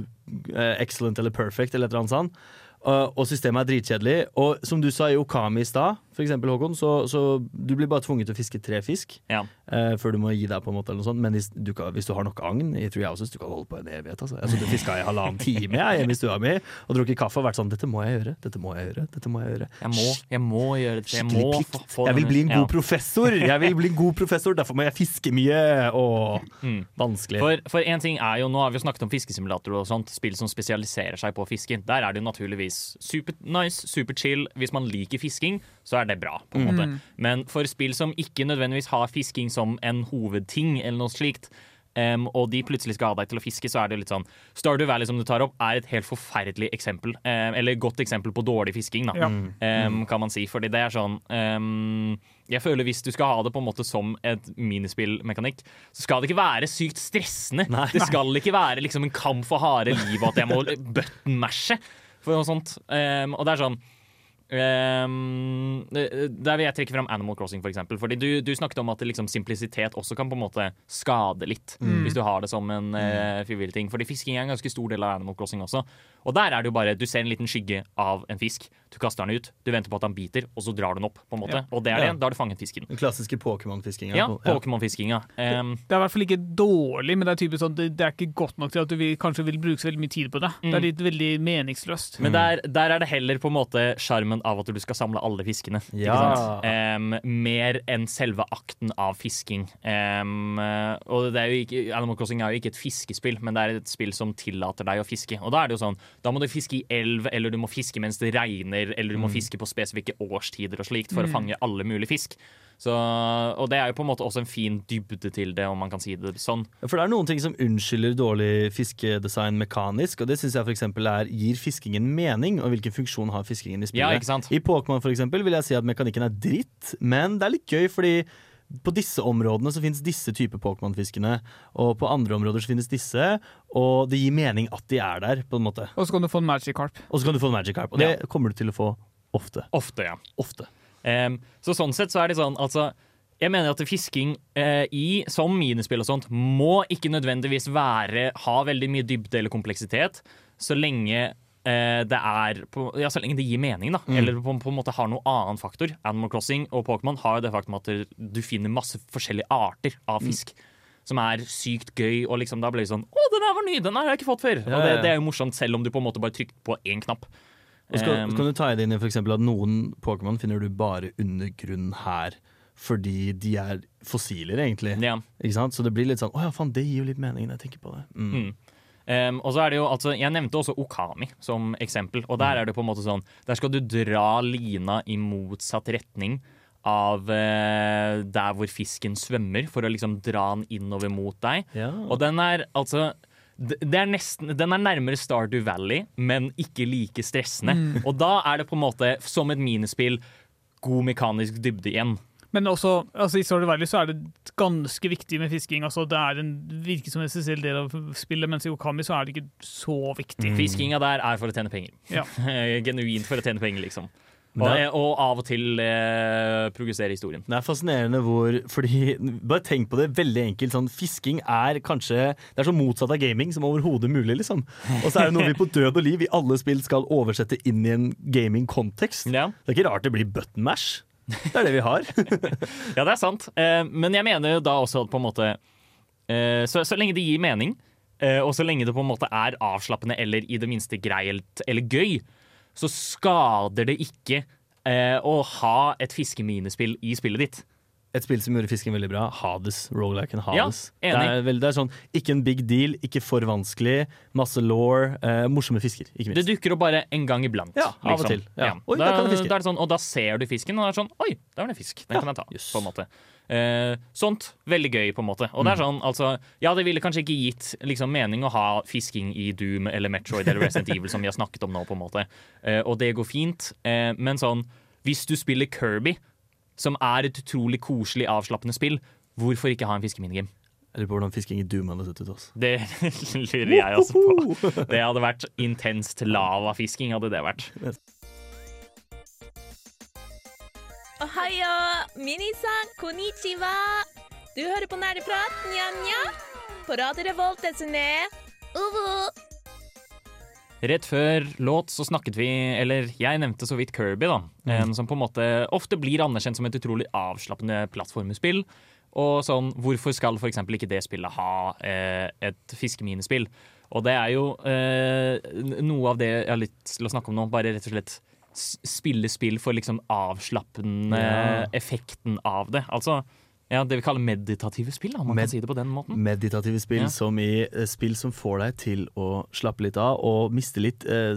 Speaker 2: eh, excellent eller perfect eller et eller annet sånt. Og, og systemet er dritkjedelig. Og som du sa i Okami i stad, for eksempel, Håkon, så, så du blir bare tvunget til å fiske tre fisk
Speaker 1: Ja.
Speaker 2: eh, før du må gi deg, på en måte, eller noe sånt. Men hvis du, kan, hvis du har nok agn i Three Houses, du kan holde på en evighet. Altså. Jeg har fiska i halvannen time jeg, hjemme i stua mi og drukket kaffe og vært sånn Dette må jeg gjøre, dette må jeg gjøre, dette må jeg gjøre.
Speaker 1: Jeg må, jeg må gjøre det. Jeg må få, få
Speaker 2: Jeg vil bli en god
Speaker 1: Ja.
Speaker 2: professor! Jeg vil bli en god professor, Derfor må jeg fiske mye! Åh,
Speaker 1: Mm.
Speaker 2: vanskelig.
Speaker 1: For, for en ting er jo, Nå har vi jo snakket om fiskesimulatorer og sånt, spill som spesialiserer seg på fisking. Der er det jo naturligvis super nice, super chill. Hvis man liker fisking, så er det bra. på en måte. Men for spill som ikke nødvendigvis har fisking som en hovedting, eller noe slikt, um, og de plutselig skal ha deg til å fiske, så er det litt sånn Stardew Valley som du tar opp, er et helt forferdelig eksempel. Um, eller godt eksempel på dårlig fisking, da,
Speaker 4: Ja.
Speaker 1: um, kan man si. Fordi det er sånn Jeg føler hvis du skal ha det på en måte som et minispillmekanikk, så skal det ikke være sykt stressende. Det skal ikke være liksom en kamp for harde liv, og at jeg må button-mashe for noe sånt. Um, og det er sånn em, der vil jeg trekke fram Animal Crossing, for eksempel. Fordi du, du snakket om at liksom, simplisitet også kan på en måte skade litt. Hvis du har det som en uh, frivillig ting. Fordi fisking er en ganske stor del av Animal Crossing også. Og der er det jo bare Du ser en liten skygge av en fisk. Du kaster den ut, du venter på at han biter, og så drar du den opp. på en måte
Speaker 4: Ja.
Speaker 1: Og det er
Speaker 2: Ja.
Speaker 1: det. Da har du fanget fisken.
Speaker 2: Den klassiske Pokémon-fiskinga.
Speaker 1: Ja, Pokémon-fiskinga. Um,
Speaker 4: Det er i hvert fall ikke dårlig, men det er typisk sånn, det, det er ikke godt nok til at du vil, kanskje vil bruke så veldig mye tid på det. Det er litt veldig meningsløst.
Speaker 1: Men der, der er det heller på en måte sjarmen av at du skal samle alle fiskene. Ikke
Speaker 2: Ja.
Speaker 1: sant? Em, mer enn selve akten av fisking. Eh, og det er jo ikke, Animal Crossing er jo ikke et fiskespill, men det er et spill som tillater deg å fiske. Og da er det jo sånn, da må du fiske i elv, eller du må fiske mens det regner, eller du må fiske på spesifikke årstider og slikt for å fange alle mulige fisk. Så, og det er jo på en måte også en fin dybde til det, om man kan si det sånn.
Speaker 2: For det er noen ting som unnskylder dårlig fiskedesign mekanisk, og det syns jeg eksempel er gir fiskingen mening, og hvilken funksjon har fiskingen i spillet.
Speaker 1: Ja, ikke sant?
Speaker 2: I Pokémon eksempel vil jeg si at mekanikken er dritt, men det er litt gøy fordi på disse områdene så finnes disse typer Pokémon-fiskene, og på andre områder så finnes disse, og det gir mening at de er der, på en måte.
Speaker 4: Og så kan du få en magic carp.
Speaker 2: Og så kan du få en Magikarp, og det kommer du til å få ofte.
Speaker 1: Ofte, ja.
Speaker 2: Ofte.
Speaker 1: Um, så sånn sett så er det sånn, altså jeg mener at fisking eh, i, som minispill og sånt, må ikke nødvendigvis være, ha veldig mye dybde eller kompleksitet, så lenge det er på, ja, så lenge det gir mening, da. Eller på, på en måte har noen annen faktor. Animal Crossing og Pokémon har jo det faktum at du finner masse forskjellige arter av fisk. Som er sykt gøy, og liksom da blir det sånn Å, den her var ny! Den her har jeg ikke fått før!
Speaker 2: Ja,
Speaker 1: Og det, det er jo morsomt, selv om du på en måte bare trykker på én knapp.
Speaker 2: Og skal, um,
Speaker 1: Em,
Speaker 2: kan du ta det inn i f.eks. at noen Pokémon finner du bare under grunn her. Fordi de er fossiler, egentlig.
Speaker 1: ja.
Speaker 2: Ikke sant? Så det blir litt sånn Å ja, faen, det gir jo litt mening når jeg tenker på det. Mm.
Speaker 1: Mm. Um, og så er det jo, altså, Jeg nevnte også Okami som eksempel. Og der er det på en måte sånn Der skal du dra lina i motsatt retning av uh, der hvor fisken svømmer, for å liksom dra den innover mot deg.
Speaker 2: Ja.
Speaker 1: Og den er altså det er nesten, Den er nærmere Stardew Valley, men ikke like stressende. Og da er det på en måte, som et minispill, god mekanisk dybde igjen.
Speaker 4: Men også, altså i Stardew Valley så er det ganske viktig med fisking. altså Det er en, virker som en essensiell del av spillet, mens i Okami så er det ikke så viktig.
Speaker 1: Fiskinga der er for å tjene penger.
Speaker 4: Ja.
Speaker 1: Genuint for å tjene penger, liksom. Og,
Speaker 2: er-
Speaker 1: og av og til eh, progressere historien.
Speaker 2: Det er fascinerende hvor Fordi, Bare tenk på det veldig enkelt. Sånn, fisking er kanskje Det er så motsatt av gaming som overhodet mulig. liksom Og så er det noe vi på død og liv i alle spill skal oversette inn i en gaming-kontekst.
Speaker 1: Ja.
Speaker 2: Det er ikke rart det blir button mash. Det er det vi har.
Speaker 1: Ja, det er sant. Eh, men jeg mener jo da også at på en måte eh, så, så lenge det gir mening, eh, og så lenge det på en måte er avslappende eller i det minste greielt eller gøy, så skader det ikke å ha et fiskeminespill i spillet ditt.
Speaker 2: Et spill som gjorde fisken veldig bra. Hades. Rogueliken
Speaker 1: Ja,
Speaker 2: Hades.
Speaker 1: enig.
Speaker 2: det, er vel- det er sånn, Ikke en big deal, ikke for vanskelig. Masse law. Eh, morsomme fisker, ikke
Speaker 1: Det dukker opp bare en gang iblant.
Speaker 2: Ja, av og til. Ja. Oi,
Speaker 1: da, da er sånn, og da ser du fisken, og det er sånn Oi, der var det fisk. Den
Speaker 2: Ja,
Speaker 1: kan jeg ta.
Speaker 2: Yes.
Speaker 1: på en måte. Eh, sånt. Veldig gøy, på en måte. Og det er
Speaker 2: Mm.
Speaker 1: sånn, altså Ja, det ville kanskje ikke gitt liksom, mening å ha fisking i Doom eller Metroid eller Resident Evil, som vi har snakket om nå, på en måte. Eh, og det går fint, eh, men sånn Hvis du spiller Kirby, som er et utrolig koselig, avslappende spill, hvorfor ikke ha en fiskeminigame?
Speaker 2: Eller på hvordan fisking i Doom hadde sett ut. Altså.
Speaker 1: Det lurer jeg også på. Det hadde vært intenst lavafisking, hadde det vært.
Speaker 7: Ohayo, minisan, konnichiwa. Du hører på Nerdeprat, nja-nja. På Radio Revolt, desune. Uvu.
Speaker 1: Rett før låt så snakket vi, eller jeg nevnte så vidt Kirby, da. En som på en måte ofte blir anerkjent som et utrolig avslappende plattformspill. Og sånn, hvorfor skal f.eks. ikke det spillet ha eh, et fiskeminespill? Og det er jo eh, noe av det jeg har lyst til å snakke om nå. Bare rett og slett spille spill for liksom avslappende
Speaker 2: Ja.
Speaker 1: effekten av det. Altså ja, det vi kaller meditative spill, da, man
Speaker 2: Med-
Speaker 1: kan si det på den måten.
Speaker 2: Meditative spill
Speaker 1: Ja.
Speaker 2: som i eh, spill som får deg til å slappe litt av og miste litt eh,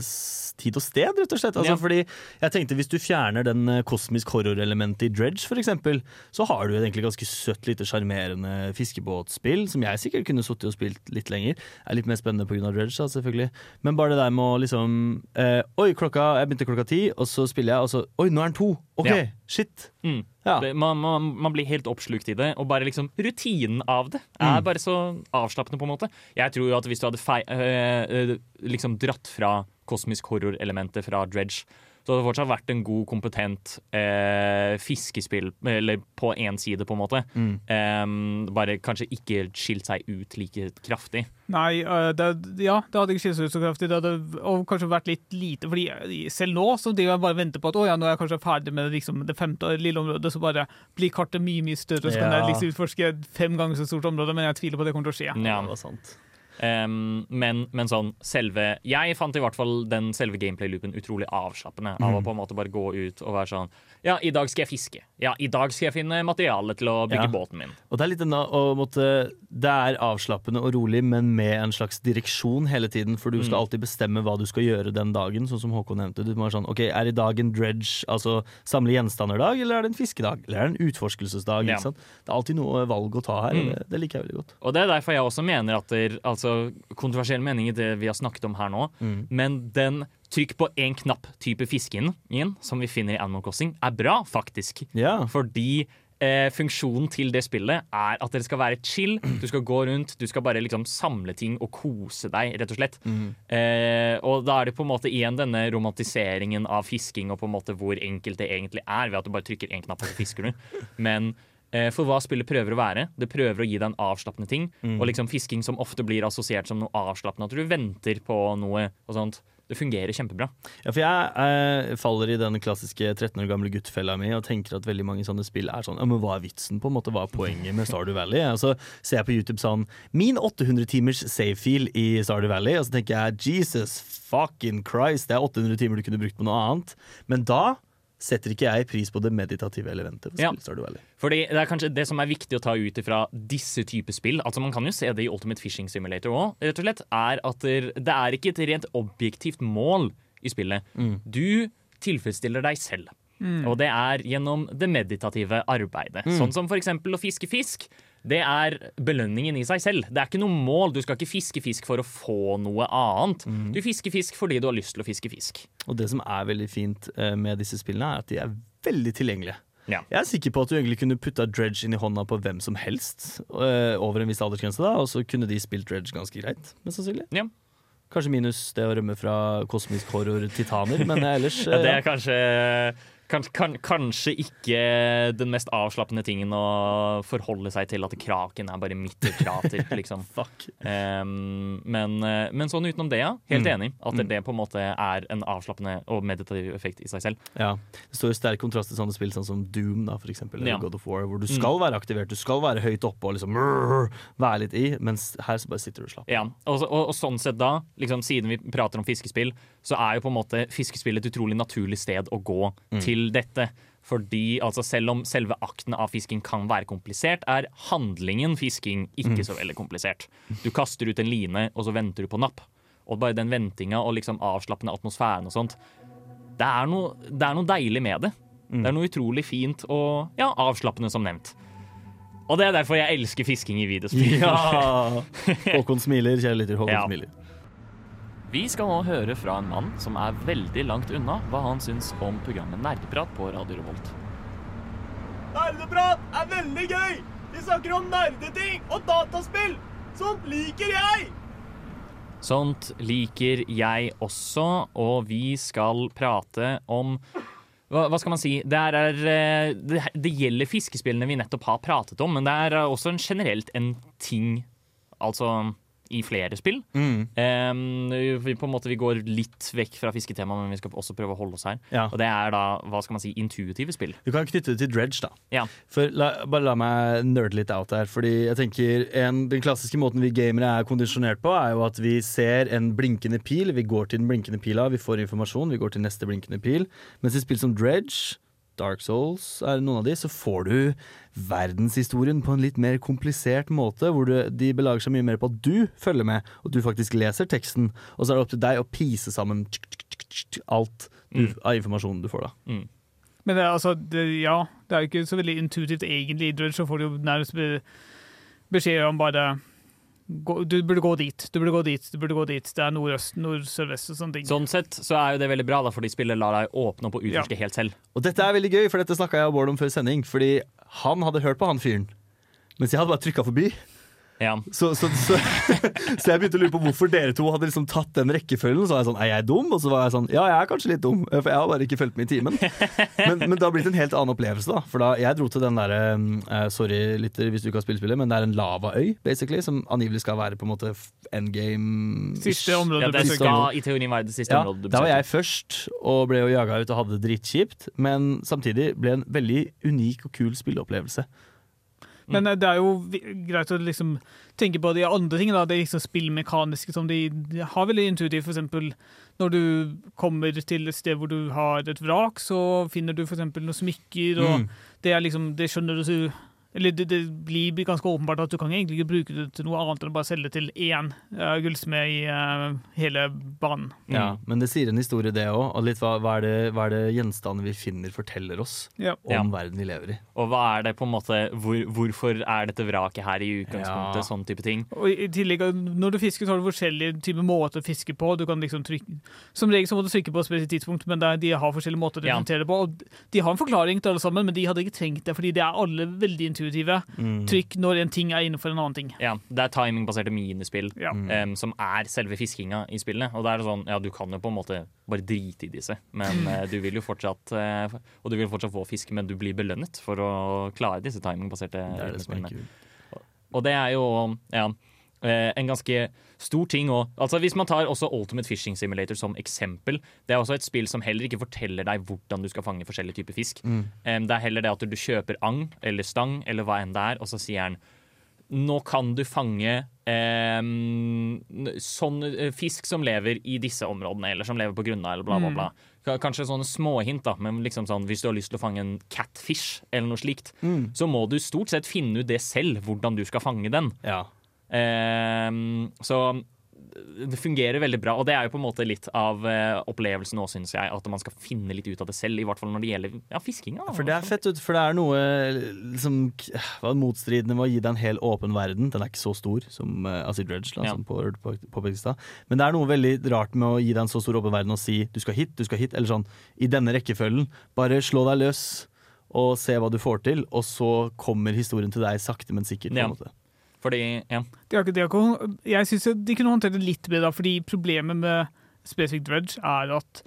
Speaker 2: tid og sted, rett og slett. Altså,
Speaker 1: Ja.
Speaker 2: Fordi jeg tenkte Hvis du fjerner den eh, kosmisk horror-elementet i Dredge, eksempel, så har du egentlig ganske søtt, lite sjarmerende fiskebåtspill som jeg sikkert kunne sittet og spilt litt lenger. Er litt mer spennende pga. Dredge, da, selvfølgelig. Men bare det der med å liksom eh, Oi, klokka, jeg begynte klokka ti, og så spiller jeg, og så Oi, nå er den to! OK,
Speaker 1: Ja.
Speaker 2: shit!
Speaker 1: Mm.
Speaker 2: Ja.
Speaker 1: Man, man, man blir helt oppslukt i det, og bare liksom rutinen av det er
Speaker 2: Mm.
Speaker 1: bare så avslappende, på en måte. Jeg tror jo at hvis du hadde fei, øh, øh, liksom dratt fra kosmisk horror-elementet fra Dredge, så hadde har fortsatt vært en god, kompetent eh, fiskespill, eller på én side, på en måte.
Speaker 2: Mm.
Speaker 1: Em, bare kanskje ikke skilt seg ut like kraftig.
Speaker 4: Nei, øh, det, ja, det hadde ikke skilt seg ut så kraftig. Det hadde og kanskje vært litt lite. Fordi selv nå så driver jeg bare venter på at å ja, nå er jeg kanskje ferdig med liksom, det femte lille området, så bare blir kartet mye mye større. Så kan jeg liksom utforske fem ganger så stort område, men jeg tviler på at det kommer til å skje.
Speaker 1: Ja.
Speaker 2: Det var sant.
Speaker 1: Em, men, men sånn selve Jeg fant i hvert fall den selve gameplay-loopen utrolig avslappende. Av å på en måte bare gå ut og være sånn Ja, i dag skal jeg fiske. Ja, i dag skal jeg finne materiale til å bygge
Speaker 2: Ja.
Speaker 1: båten min.
Speaker 2: Og det er litt denne å måtte Det er avslappende og rolig, men med en slags direksjon hele tiden. For du skal
Speaker 1: Mm.
Speaker 2: alltid bestemme hva du skal gjøre den dagen, sånn som Håkon nevnte. Du må være sånn, ok, Er i dag en dredge, altså samle gjenstander-dag, eller er det en fiskedag? Eller er det en utforskelsesdag?
Speaker 1: Ja.
Speaker 2: Det er alltid noe valg å ta her,
Speaker 1: Mm.
Speaker 2: det, det liker jeg veldig godt.
Speaker 1: Og det er derfor jeg også mener at det, altså, kontroversiell mening i det vi har snakket om her nå,
Speaker 2: Mm.
Speaker 1: men den trykk på én knapp type fiskeinn som vi finner i Animal Crossing, er bra, faktisk.
Speaker 2: Ja.
Speaker 1: Fordi eh, funksjonen til det spillet er at dere skal være chill. Du skal gå rundt, du skal bare liksom samle ting og kose deg, rett og slett.
Speaker 2: Mm.
Speaker 1: Eh, og da er det på en måte igjen denne romantiseringen av fisking og på en måte hvor enkelt det egentlig er, ved at du bare trykker én knapp, og så fisker du. Men eh, for hva spillet prøver å være, det prøver å gi deg en avslappende ting.
Speaker 2: Mm.
Speaker 1: Og liksom fisking som ofte blir assosiert som noe avslappende, at du venter på noe og sånt. Det fungerer kjempebra.
Speaker 2: Ja, for jeg eh, faller i den klassiske 13 år gamle gutt-fella mi og tenker at veldig mange sånne spill er sånn Ja, men hva er vitsen, på en måte? Hva er poenget med Stardew Valley? Og så ser jeg på YouTube sånn Min 800 timers save-fil i Stardew Valley, og så tenker jeg Jesus fucking Christ, det er 800 timer du kunne brukt på noe annet. Men da setter ikke jeg pris på det meditative elementet for
Speaker 1: Ja.
Speaker 2: spill Stardew Valley.
Speaker 1: Fordi det er kanskje det som er viktig å ta ut ifra disse typer spill. Altså Man kan jo se det i Ultimate Fishing Simulator òg, rett og slett. Er at det er ikke et rent objektivt mål i spillet. Du tilfredsstiller deg selv. Og det er gjennom det meditative arbeidet. Sånn som for eksempel å fiske fisk. Det er belønningen i seg selv. Det er ikke noe mål. Du skal ikke fiske fisk for å få noe annet. Du fisker fisk fordi du har lyst til å fiske fisk.
Speaker 2: Og det som er veldig fint eh, med disse spillene, er at de er veldig tilgjengelige.
Speaker 1: Ja.
Speaker 2: Jeg er sikker på at du egentlig kunne putta dredge inn i hånda på hvem som helst øh, over en viss aldersgrense, da, og så kunne de spilt dredge ganske greit, mest sannsynlig.
Speaker 1: Ja.
Speaker 2: Kanskje minus det å rømme fra kosmisk horror titaner, men ellers
Speaker 1: Ja, det
Speaker 2: øh,
Speaker 1: er kanskje kan, kan, Kanskje ikke den mest avslappende tingen å forholde seg til at kraken er bare midt i krater, liksom.
Speaker 2: Fuck.
Speaker 1: Um, men, eh, men sånn utenom det, ja. Helt
Speaker 2: Mm.
Speaker 1: enig. At
Speaker 2: Mm.
Speaker 1: det på en måte er en avslappende og meditativ effekt i seg selv.
Speaker 2: Ja. Det står i sterk kontrast til sånne spill sånn som Doom, da, for eksempel, eller
Speaker 1: Ja.
Speaker 2: God of War, hvor du skal være aktivert, du skal være høyt oppe og liksom være litt i, mens her så bare sitter du og slapper.
Speaker 1: Ja, og, og, og sånn sett da, liksom, siden vi prater om fiskespill, så er jo på en måte fiskespill et utrolig naturlig sted å gå til dette. Fordi altså, selv om selve akten av fisking kan være komplisert, er handlingen fisking ikke så veldig komplisert. Du kaster ut en line, og så venter du på napp. Og bare den ventinga og liksom avslappende atmosfæren og sånt, det er noe, det er noe deilig med det. Det er noe utrolig fint og ja, avslappende, som nevnt. Og det er derfor jeg elsker fisking i videospill.
Speaker 2: Ja! Håkon smiler, kjære lytter. Håkon
Speaker 1: Ja.
Speaker 2: smiler.
Speaker 1: Vi skal nå høre fra en mann som er veldig langt unna hva han syns om programmet Nerdeprat på Radio Revolt.
Speaker 3: Nerdeprat er veldig gøy! Vi
Speaker 4: snakker om nerdeting og dataspill! Sånt liker jeg!
Speaker 1: Sånt liker jeg også, og vi skal prate om hva, hva skal man si? Det, er, eh, det, det gjelder fiskespillene vi nettopp har pratet om, men det er også en generelt en ting Altså i flere spill.
Speaker 2: Mm.
Speaker 1: Um, vi, på en måte, vi går litt vekk fra fisketema, men vi skal også prøve å holde oss her.
Speaker 2: Ja.
Speaker 1: Og det er da hva skal man si, intuitive spill.
Speaker 2: Du kan knytte det til Dredge, da.
Speaker 1: Ja.
Speaker 2: For la, bare la meg nerde litt out her. Fordi jeg tenker en, Den klassiske måten vi gamere er kondisjonert på, er jo at vi ser en blinkende pil. Vi går til den blinkende pila, vi får informasjon, vi går til neste blinkende pil. Mens i spill som Dredge, Dark Souls er noen av de, så får du verdenshistorien på en litt mer komplisert måte, hvor du, de belager seg mye mer på at du følger med, og du faktisk leser teksten. Og så er det opp til deg å pise sammen alt du, av informasjonen du får, da.
Speaker 4: Men det er altså, det, ja, det er jo ikke så veldig intuitivt egentlig. I så får du jo nærmest be, beskjed om bare gå, Du burde gå dit, du burde gå dit, du burde gå dit. Det er nordøst, nord-sørvest og sånne ting.
Speaker 1: Sånn sett så er jo det veldig bra, da, fordi spillet lar deg åpne opp og utforske helt selv.
Speaker 2: Og dette er veldig gøy, for dette snakka jeg og Bård om før sending. Fordi han hadde hørt på han fyren, mens jeg hadde bare trykka forbi.
Speaker 1: Ja.
Speaker 2: Så, så, så, så jeg begynte å lure på hvorfor dere to hadde liksom tatt den rekkefølgen. Så var jeg sånn, er jeg dum? Og så var jeg sånn, ja, jeg er kanskje litt dum, for jeg har bare ikke fulgt med i timen. Men, men det har blitt en helt annen opplevelse, da. For da jeg dro til den derre uh, Sorry, lytter, hvis du ikke har spilt spillet, men det er en lavaøy, basically, som angivelig skal være på en måte endgame
Speaker 4: Siste område
Speaker 1: Ja,
Speaker 4: du
Speaker 1: det
Speaker 4: besøker.
Speaker 1: skal i teorien være det siste
Speaker 2: Ja,
Speaker 1: området du
Speaker 2: da var jeg først og ble jo jaga ut og hadde det drittkjipt, men samtidig ble en veldig unik og kul spilleopplevelse.
Speaker 4: Men eh, det er jo greit å liksom tenke på de andre tingene. Det liksom spillmekaniske som de, de har veldig intuitivt. Eksempel når du kommer til et sted hvor du har et vrak, så finner du eksempel noen smykker, og
Speaker 2: Mm.
Speaker 4: det er liksom Det skjønner du Eller det, det blir ganske åpenbart at du kan egentlig ikke bruke det til noe annet enn å bare selge til én uh, gullsmed i uh, hele banen.
Speaker 2: Ja, men det sier en historie, det òg. Og litt hva, hva, er det, hva er det gjenstandene vi finner, forteller oss
Speaker 4: Ja.
Speaker 2: om
Speaker 1: Ja.
Speaker 2: verden vi lever i.
Speaker 1: Og hva er det på en måte hvor, Hvorfor er dette vraket her i utgangspunktet?
Speaker 2: Ja.
Speaker 1: Sånn type ting.
Speaker 4: Og i tillegg, Når du fisker, så har du forskjellige typer måter å fiske på. Du kan liksom trykke, Som regel så må du trykke på et spesielt tidspunkt, men det er, de har forskjellige måter å
Speaker 1: Ja.
Speaker 4: håndtere det på. Og de har en forklaring til alle sammen, men de hadde ikke trengt det, fordi de er alle veldig intuitive.
Speaker 2: Mm.
Speaker 4: Trykk når en ting er innenfor en annen ting.
Speaker 1: Ja, Det er timingbaserte minispill
Speaker 4: Ja.
Speaker 1: um, som er selve fiskinga i spillene. Og det er sånn, ja, du kan jo på en måte bare drite i disse, men uh, du vil jo fortsatt uh, Og du vil fortsatt få fisk, men du blir belønnet for å klare disse timingbaserte
Speaker 2: er er
Speaker 1: spillene. Og det er jo ja, eh, en ganske stor ting òg. Altså, hvis man tar også Ultimate Fishing Simulator som eksempel, det er også et spill som heller ikke forteller deg hvordan du skal fange forskjellige typer fisk.
Speaker 2: Mm.
Speaker 1: Um, det er heller det at du kjøper agn eller stang eller hva enn det er, og så sier han nå kan du fange sånn eh, fisk som lever i disse områdene, eller som lever på grunna, eller bla, bla, bla. Ka- Kanskje sånne småhint, da, men liksom sånn, hvis du har lyst til å fange en catfish, eller noe slikt, så må du stort sett finne ut det selv, hvordan du skal fange den.
Speaker 2: Ja.
Speaker 1: Em, så det fungerer veldig bra, og det er jo på en måte litt av eh, opplevelsen nå, syns jeg. At man skal finne litt ut av det selv, i hvert fall når det gjelder ja, fiskinga.
Speaker 2: For det er fett, ut, for det er noe liksom, motstridende med å gi deg en hel åpen verden. Den er ikke så stor som uh, altså i Dredge, da,
Speaker 1: Ja.
Speaker 2: som på, på, på Pakistan. Men det er noe veldig rart med å gi deg en så stor åpen verden og si du skal hit, du skal hit, eller sånn i denne rekkefølgen. Bare slå deg løs og se hva du får til, og så kommer historien til deg sakte, men sikkert. på
Speaker 1: Ja.
Speaker 2: måte.
Speaker 1: Fordi, ja.
Speaker 4: De har ikke, de har ikke, jeg syns de kunne håndtert det litt bedre, fordi problemet med spesifikt dredge er at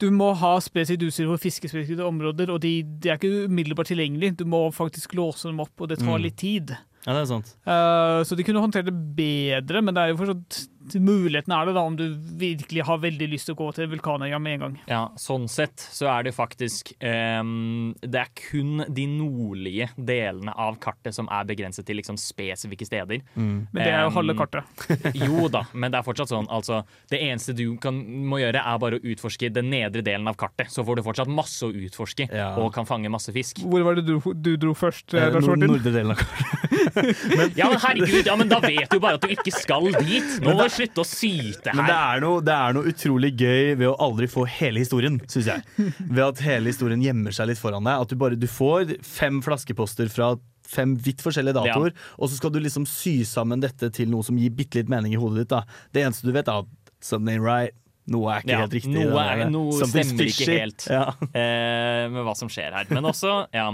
Speaker 4: du må ha spesifikt utstyr for fiskespesifikke områder, og de, de er ikke umiddelbart tilgjengelig. Du må faktisk låse dem opp, og det tar
Speaker 2: Mm.
Speaker 4: litt tid.
Speaker 2: Ja, det er sant.
Speaker 4: Uh, så de kunne håndtert det bedre, men det er jo fortsatt muligheten er det da, om du virkelig har veldig lyst til å gå til vulkanøya med en gang.
Speaker 1: Ja, sånn sett så er det faktisk um, Det er kun de nordlige delene av kartet som er begrenset til liksom spesifikke steder.
Speaker 4: Men det er jo halve
Speaker 1: Um,
Speaker 4: kartet.
Speaker 1: Jo da, men det er fortsatt sånn. Altså, det eneste du kan, må gjøre, er bare å utforske den nedre delen av kartet. Så får du fortsatt masse å utforske
Speaker 2: Ja.
Speaker 1: og kan fange masse fisk.
Speaker 4: Hvor var det du, du dro først, eh,
Speaker 2: Eh,
Speaker 4: Lars Martin?
Speaker 2: Nordre delen av kartet.
Speaker 1: Ja, men herregud, ja, men da vet du bare at du ikke skal dit. Nå slutte å syte
Speaker 2: Men det
Speaker 1: her.
Speaker 2: er, noe, det er noe utrolig gøy ved å aldri få hele historien, syns jeg. Ved at hele historien gjemmer seg litt foran deg. At du, bare, du får fem flaskeposter fra fem vidt forskjellige datoer, og så skal du liksom sy sammen dette til noe som gir bitte litt mening i hodet ditt. Da. Det eneste du vet, er at something right. Noe er ikke
Speaker 1: Ja,
Speaker 2: helt riktig.
Speaker 1: noe er- noe stemmer ikke helt.
Speaker 2: Ja.
Speaker 1: eh, med hva som skjer her. Men også, ja.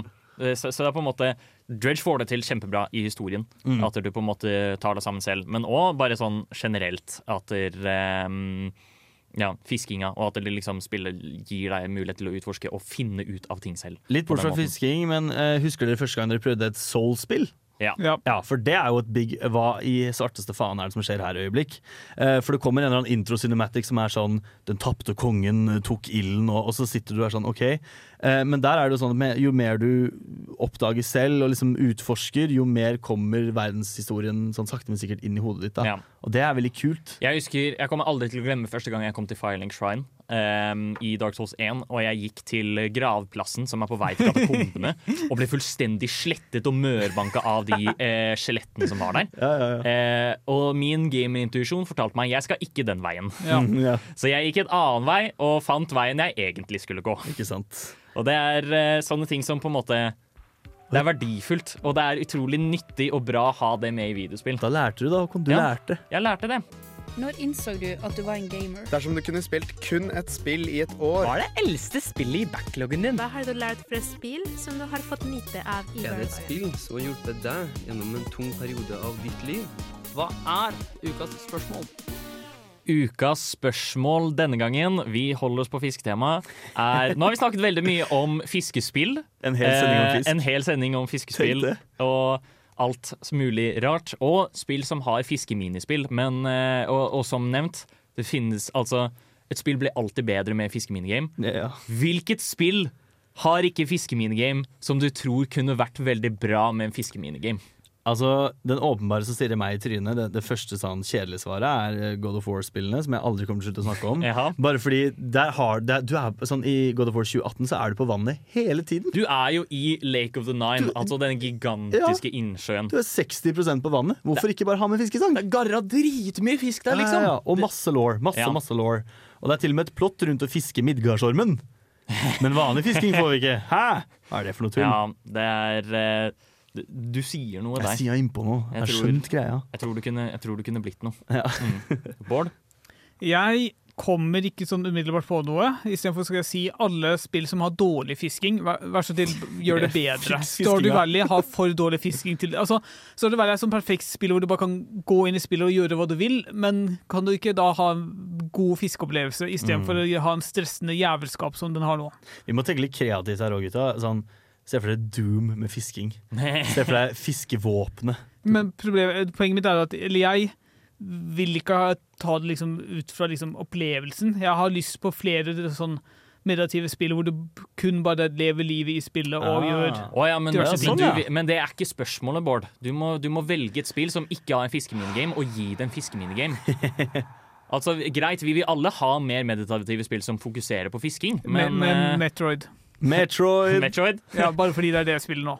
Speaker 1: Så, så det er på en måte Dredge får det til kjempebra i historien.
Speaker 2: Mm.
Speaker 1: At du på en måte tar det sammen selv. Men òg bare sånn generelt at der, um, ja, fiskinga, og at det liksom spillet gir deg mulighet til å utforske og finne ut av ting selv.
Speaker 2: Litt
Speaker 1: bortsett
Speaker 2: bort fra fisking, men uh, husker dere første gang dere prøvde et Soul-spill?
Speaker 1: Ja.
Speaker 4: Ja.
Speaker 2: Ja, for det er jo et big Hva i svarteste faen er det som skjer her i øyeblikk? Eh, for det kommer en eller annen intro-cinematic som er sånn Den tapte kongen eh, tok ilden, og, og så sitter du der sånn, OK. Eh, men der er det jo sånn at jo mer du oppdager selv og liksom utforsker, jo mer kommer verdenshistorien sånn sakte, men sikkert inn i hodet ditt.
Speaker 1: Ja.
Speaker 2: Og det er veldig kult.
Speaker 1: Jeg husker, jeg kommer aldri til å glemme første gang jeg kom til Firelink Shrine ehm, i Dark Souls 1, og jeg gikk til gravplassen som er på vei til katakombene, og ble fullstendig slettet og mørbanka av de eh, skjelettene som var der. Eh, og min gamerintuisjon fortalte meg jeg skal ikke den veien.
Speaker 4: Ja.
Speaker 2: Ja,
Speaker 1: Så jeg gikk en annen vei og fant veien jeg egentlig skulle gå.
Speaker 2: ikke sant.
Speaker 1: Og det er eh, sånne ting som på en måte Det er verdifullt, og det er utrolig nyttig og bra å ha det med i videospill.
Speaker 2: Da lærte du, da. Du
Speaker 1: Ja.
Speaker 2: lærte.
Speaker 1: Jeg lærte det.
Speaker 8: Når innså du at du var en gamer?
Speaker 9: Dersom du kunne spilt kun et spill i et år
Speaker 5: Hva er det eldste spillet i backloggen din?
Speaker 10: Hva har du lært fra spill som du har fått nyte av i
Speaker 11: Er det et spill som har hjulpet deg gjennom en tung periode av ditt liv?
Speaker 5: Hva er ukas spørsmål?
Speaker 1: Ukas spørsmål denne gangen, vi holder oss på fisketema, er Nå har vi snakket veldig mye om fiskespill.
Speaker 2: En hel sending om
Speaker 1: Eh,
Speaker 2: fisk.
Speaker 1: En hel sending om fiskespill
Speaker 2: Tenkte.
Speaker 1: og alt mulig rart. Og spill som har fiskeminispill. Men, eh, og, og som nevnt, det finnes altså Et spill blir alltid bedre med fiskeminigame.
Speaker 2: Ja.
Speaker 1: Hvilket spill har ikke fiskeminigame som du tror kunne vært veldig bra med en fiskeminigame?
Speaker 2: Altså, Den åpenbare som stirrer meg i trynet, det, det første sånn kjedelige svaret, er eh, God of War-spillene, som jeg aldri kommer til å slutte å snakke om.
Speaker 1: Ja.
Speaker 2: Bare fordi der har, der, du er, sånn, I God of War 2018 så er du på vannet hele tiden.
Speaker 1: Du er jo i Lake of the Nine, altså den gigantiske innsjøen.
Speaker 2: Du er 60% på vannet. Hvorfor ikke bare ha med fiskesang?
Speaker 1: Det er garra dritmye fisk der, liksom.
Speaker 2: Ja, ja, og masse law. Masse,
Speaker 1: Ja.
Speaker 2: masse law. Og det er til og med et plott rundt å fiske midgardsormen. Men vanlig fisking får vi ikke. Hæ? Hva er det for noe tull?
Speaker 1: Ja, det er eh, du, sier noe
Speaker 2: jeg
Speaker 1: der.
Speaker 2: sier innpå noe. Jeg har
Speaker 1: tror-
Speaker 2: skjønt greia.
Speaker 1: Jeg tror, du kunne, jeg tror du kunne blitt noe.
Speaker 2: Ja.
Speaker 1: Mm. Bård?
Speaker 4: Jeg kommer ikke sånn umiddelbart på noe. Istedenfor skal jeg si alle spill som har dårlig fisking, vær, så snill, gjør det bedre. Stardew. Valley har for dårlig fisking til altså, Stardew Valley er et sånn perfekt spill hvor du bare kan gå inn i spillet og gjøre hva du vil, men kan du ikke da ha en god fiskeopplevelse istedenfor
Speaker 2: Mm.
Speaker 4: å ha en stressende jævelskap som den har nå?
Speaker 2: Vi må tenke litt kreativt her òg, gutta. Sånn, se for deg Doom med fisking. Se for deg fiskevåpenet.
Speaker 4: Men problemet, poenget mitt er at eller jeg vil ikke ta det liksom ut fra liksom opplevelsen. Jeg har lyst på flere sånn meditative spill hvor du kun bare lever livet i spillet og
Speaker 2: Ah.
Speaker 4: gjør
Speaker 1: oh, ja, men,
Speaker 4: diverse
Speaker 1: men,
Speaker 4: ting.
Speaker 1: du, men det er ikke spørsmålet, Bård. Du må, du må velge et spill som ikke har en fiskeminigame, og gi det en fiskeminigame. Altså, greit, Vi vil alle ha mer meditative spill som fokuserer på fisking,
Speaker 4: Men,
Speaker 1: men,
Speaker 4: men
Speaker 1: eh,
Speaker 4: Metroid.
Speaker 2: Metroid.
Speaker 1: Metroid
Speaker 4: Ja, bare fordi det er det jeg spiller nå.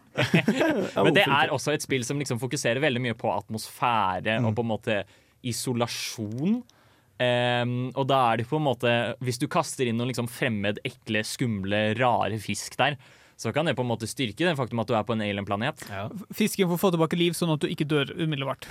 Speaker 1: Men det er også et spill som liksom fokuserer veldig mye på atmosfære
Speaker 2: Mm.
Speaker 1: og på en måte isolasjon. Um, og da er det på en måte Hvis du kaster inn noen liksom fremmed, ekle, skumle, rare fisk der, så kan det på en måte styrke det faktum at du er på en alien-planet.
Speaker 4: Fisken får få tilbake liv, sånn at du ikke dør umiddelbart.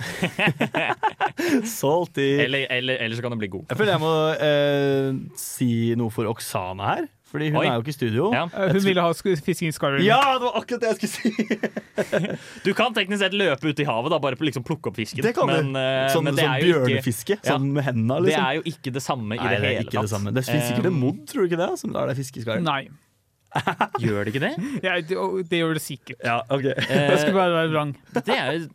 Speaker 2: Salty.
Speaker 1: Eller, eller, eller så kan det bli god.
Speaker 2: Jeg føler jeg må eh, si noe for Oksana her, Fordi hun
Speaker 1: Oi.
Speaker 2: er jo ikke i studio.
Speaker 1: Ja.
Speaker 4: Eh, Hun ville ha sk- fisking i Skyrim.
Speaker 2: Ja, det var akkurat det jeg skulle si!
Speaker 1: Du kan teknisk sett løpe ut i havet, da, bare på liksom plukke opp fisken.
Speaker 2: Det kan
Speaker 1: men, du.
Speaker 2: Sånn,
Speaker 1: men det
Speaker 2: sånn
Speaker 1: bjørnefiske? ikke-.
Speaker 2: Sånn med hendene,
Speaker 1: Det
Speaker 2: liksom.
Speaker 1: er jo ikke det samme i
Speaker 2: Nei,
Speaker 1: det
Speaker 2: det er
Speaker 1: hele tatt.
Speaker 2: det. Det finnes sikkert en
Speaker 1: Um,
Speaker 2: mod, tror du ikke det? Som lar deg fiske i Skyrim?
Speaker 4: Nei.
Speaker 1: Gjør det ikke det?
Speaker 4: Ja, det, det gjør det sikkert.
Speaker 2: Ja, ok.
Speaker 4: Jeg skulle bare være vrang.
Speaker 1: Det er jo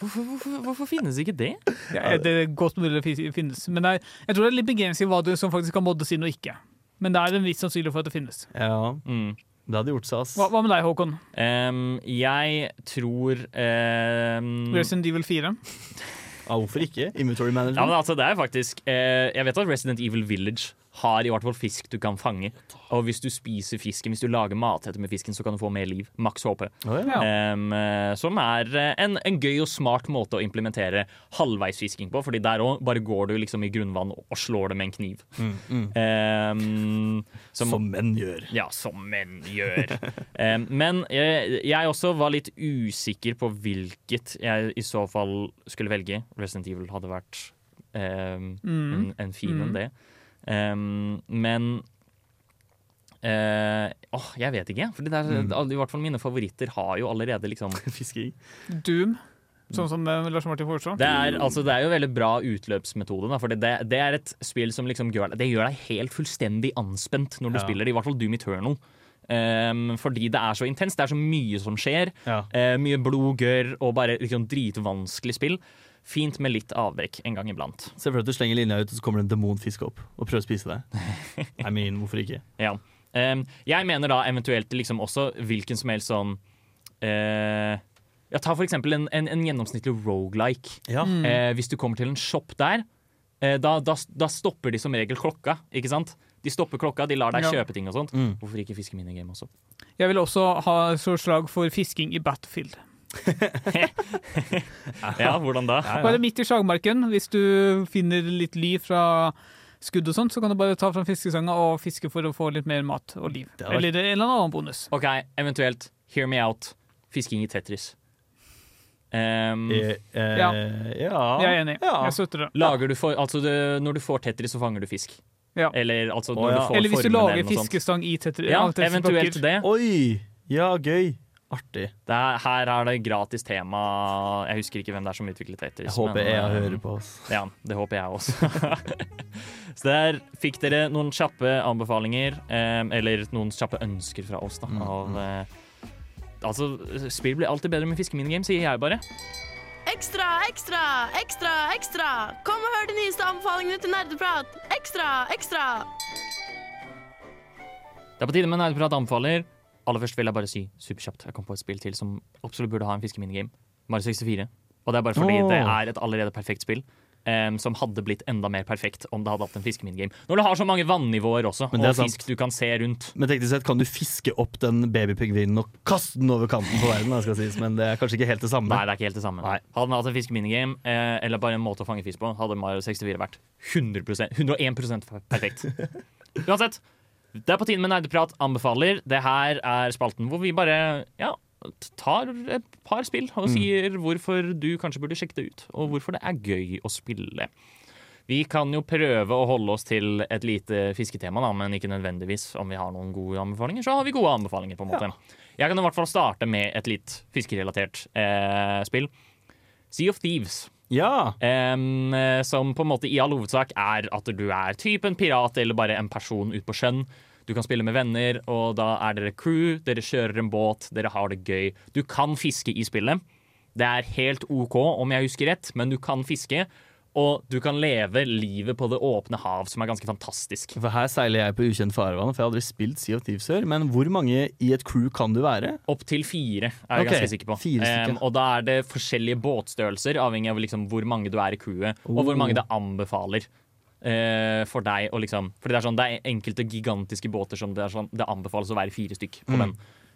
Speaker 1: hvorfor, hvorfor, hvorfor finnes ikke det?
Speaker 4: Ja, det er godt mulig det fin- finnes. Men det er, jeg tror det er litt begrensning hva du som faktisk kan moddes inn og ikke. Men det er en viss sannsynlighet for at det finnes.
Speaker 2: Ja,
Speaker 1: Mm.
Speaker 2: det hadde gjort seg, ass.
Speaker 4: Hva, hva med deg, Håkon?
Speaker 1: Um, jeg tror um,
Speaker 4: Resident Evil 4?
Speaker 2: Ja, hvorfor ikke? Inventory management.
Speaker 1: Ja, men altså, det er faktisk uh, Jeg vet at Resident Evil Village har i hvert fall fisk du kan fange. Og hvis du spiser fisken, hvis du lager matretter med fisken, så kan du få mer liv. Maks HP.
Speaker 2: Oh, ja.
Speaker 1: Eh, som er eh, en, en gøy og smart måte å implementere halvveisfisking på. Fordi der òg bare går du liksom i grunnvann og slår det med en kniv.
Speaker 2: Mm, mm.
Speaker 1: Um, som,
Speaker 2: Som menn gjør.
Speaker 1: ja, som menn gjør. um, men jeg, jeg også var litt usikker på hvilket jeg i så fall skulle velge. Resident Evil hadde vært
Speaker 4: Mm.
Speaker 1: en, en fin
Speaker 4: Mm.
Speaker 1: en, det. Em, men Uh, åh, jeg vet ikke. For det der,
Speaker 2: Mm.
Speaker 1: i hvert fall mine favoritter har jo allerede liksom
Speaker 2: Fisking.
Speaker 4: Doom, sånn som det, Lars Martin foreslår.
Speaker 1: Det er, altså, det er jo veldig bra utløpsmetode. Da, for det, det er et spill som liksom gjør, det gjør deg helt fullstendig anspent når du
Speaker 2: Ja.
Speaker 1: spiller det. I hvert fall Doom Eternal. Um, fordi det er så intenst. Det er så mye som skjer. Eh, mye blod, gørr og bare liksom dritvanskelig spill. Fint med litt avbrekk en gang iblant.
Speaker 2: Se for deg at du slenger linja ut, og så kommer det en demonfisk opp og prøver å spise deg. I mean, hvorfor ikke?
Speaker 1: Ja. Um, jeg mener da eventuelt liksom også hvilken som helst sånn uh, ja, Ta for eksempel en, en, en gjennomsnittlig rogelike.
Speaker 2: Ja. Mm.
Speaker 1: Eh, hvis du kommer til en shop der, eh, da, da, da stopper de som regel klokka. Ikke sant? De stopper klokka, de lar deg
Speaker 4: Ja.
Speaker 1: kjøpe ting og sånt.
Speaker 2: Mm.
Speaker 1: Hvorfor ikke fiske minigame også?
Speaker 4: Jeg vil også ha så slag for fisking i Battlefield.
Speaker 1: Ja, hvordan da?
Speaker 4: Bare midt i slagmarken. Hvis du finner litt ly fra skudd og sånt, så kan du bare ta fram fiskesanga og fiske for å få litt mer mat og liv.
Speaker 1: vært-
Speaker 4: Eller en eller annen bonus.
Speaker 1: OK, eventuelt hear me out. Fisking i Tetris. Um,
Speaker 2: Eh, eh,
Speaker 4: Ja.
Speaker 2: ja.
Speaker 4: Jeg er enig.
Speaker 2: Ja.
Speaker 4: Jeg støtter det.
Speaker 1: Lager du for, altså det, når du får Tetris, så fanger du fisk.
Speaker 4: Ja.
Speaker 1: Eller altså
Speaker 2: ja.
Speaker 1: får
Speaker 4: Eller hvis du lager fiskestang i Tetris.
Speaker 1: Ja, eventuelt det.
Speaker 2: Oi! Ja, gøy. Artig.
Speaker 1: det er, her er det gratis tema. Jeg husker ikke hvem det er som utviklet Tetris.
Speaker 2: Jeg håper
Speaker 1: men,
Speaker 2: EA
Speaker 1: eh,
Speaker 2: hører på oss.
Speaker 1: Ja, det håper jeg også. Så der fikk dere noen kjappe anbefalinger, eh, eller noen kjappe ønsker fra oss. da
Speaker 2: Mm,
Speaker 1: av, eh, Altså, spill blir alltid bedre med fiskeminigame, sier jeg bare.
Speaker 12: Ekstra, ekstra, ekstra, ekstra! Kom og hør de nyeste anbefalingene til nerdeprat! Ekstra, ekstra!
Speaker 1: Det er på tide med Nerdeprat anbefaler. Aller først vil jeg bare si superkjapt. Jeg kom på et spill til som absolutt burde ha en fiskeminigame. Mario 64. Og det er bare fordi
Speaker 2: oh.
Speaker 1: det er et allerede perfekt spill. Um, som hadde blitt enda mer perfekt om det hadde hatt en fiskeminigame. Når du har så mange vannivåer også,
Speaker 2: og det
Speaker 1: og
Speaker 2: sant.
Speaker 1: fisk du kan se rundt.
Speaker 2: Men teknisk sett kan du fiske opp den babypingvinen og kaste den over kanten på verden, skal sies. men det er kanskje ikke helt det samme.
Speaker 1: Nei, det er ikke helt det samme. Hadde den hatt en fiskeminigame, eh, eller bare en måte å fange fisk på, hadde Mario 64 vært 100% 101% perfekt. Uansett, det er på tide med nerdeprat anbefaler. Det her er spalten hvor vi bare ja, tar et par spill og
Speaker 2: Mm.
Speaker 1: sier hvorfor du kanskje burde sjekke det ut, og hvorfor det er gøy å spille. Vi kan jo prøve å holde oss til et lite fisketema, da, men ikke nødvendigvis. Om vi har noen gode anbefalinger, så har vi gode anbefalinger. på en måte. Jeg kan i hvert fall starte med et litt fiskerelatert eh, spill. Sea of Thieves.
Speaker 2: Ja.
Speaker 1: Eh, som på en måte i all hovedsak er at du er typ en pirat eller bare en person ute på sjøen. Du kan spille med venner, og da er dere crew, dere kjører en båt, dere har det gøy. Du kan fiske i spillet. Det er helt OK, om jeg husker rett, men du kan fiske. Og du kan leve livet på det åpne hav, som er ganske fantastisk.
Speaker 2: For her seiler jeg på ukjent farvann, for jeg har aldri spilt Sea of Thieves før. Men hvor mange i et crew kan du være?
Speaker 1: Opptil fire, er jeg
Speaker 2: okay.
Speaker 1: ganske sikker på.
Speaker 2: fire stykker.
Speaker 1: Og da er det forskjellige båtstørrelser, avhengig av liksom hvor mange du er i crewet, og hvor
Speaker 2: Oh.
Speaker 1: mange det anbefaler. Uh, for deg å liksom For det er sånn, det er enkelte gigantiske båter som det, er sånn, det anbefales å være fire stykk på
Speaker 2: Mm.
Speaker 1: den.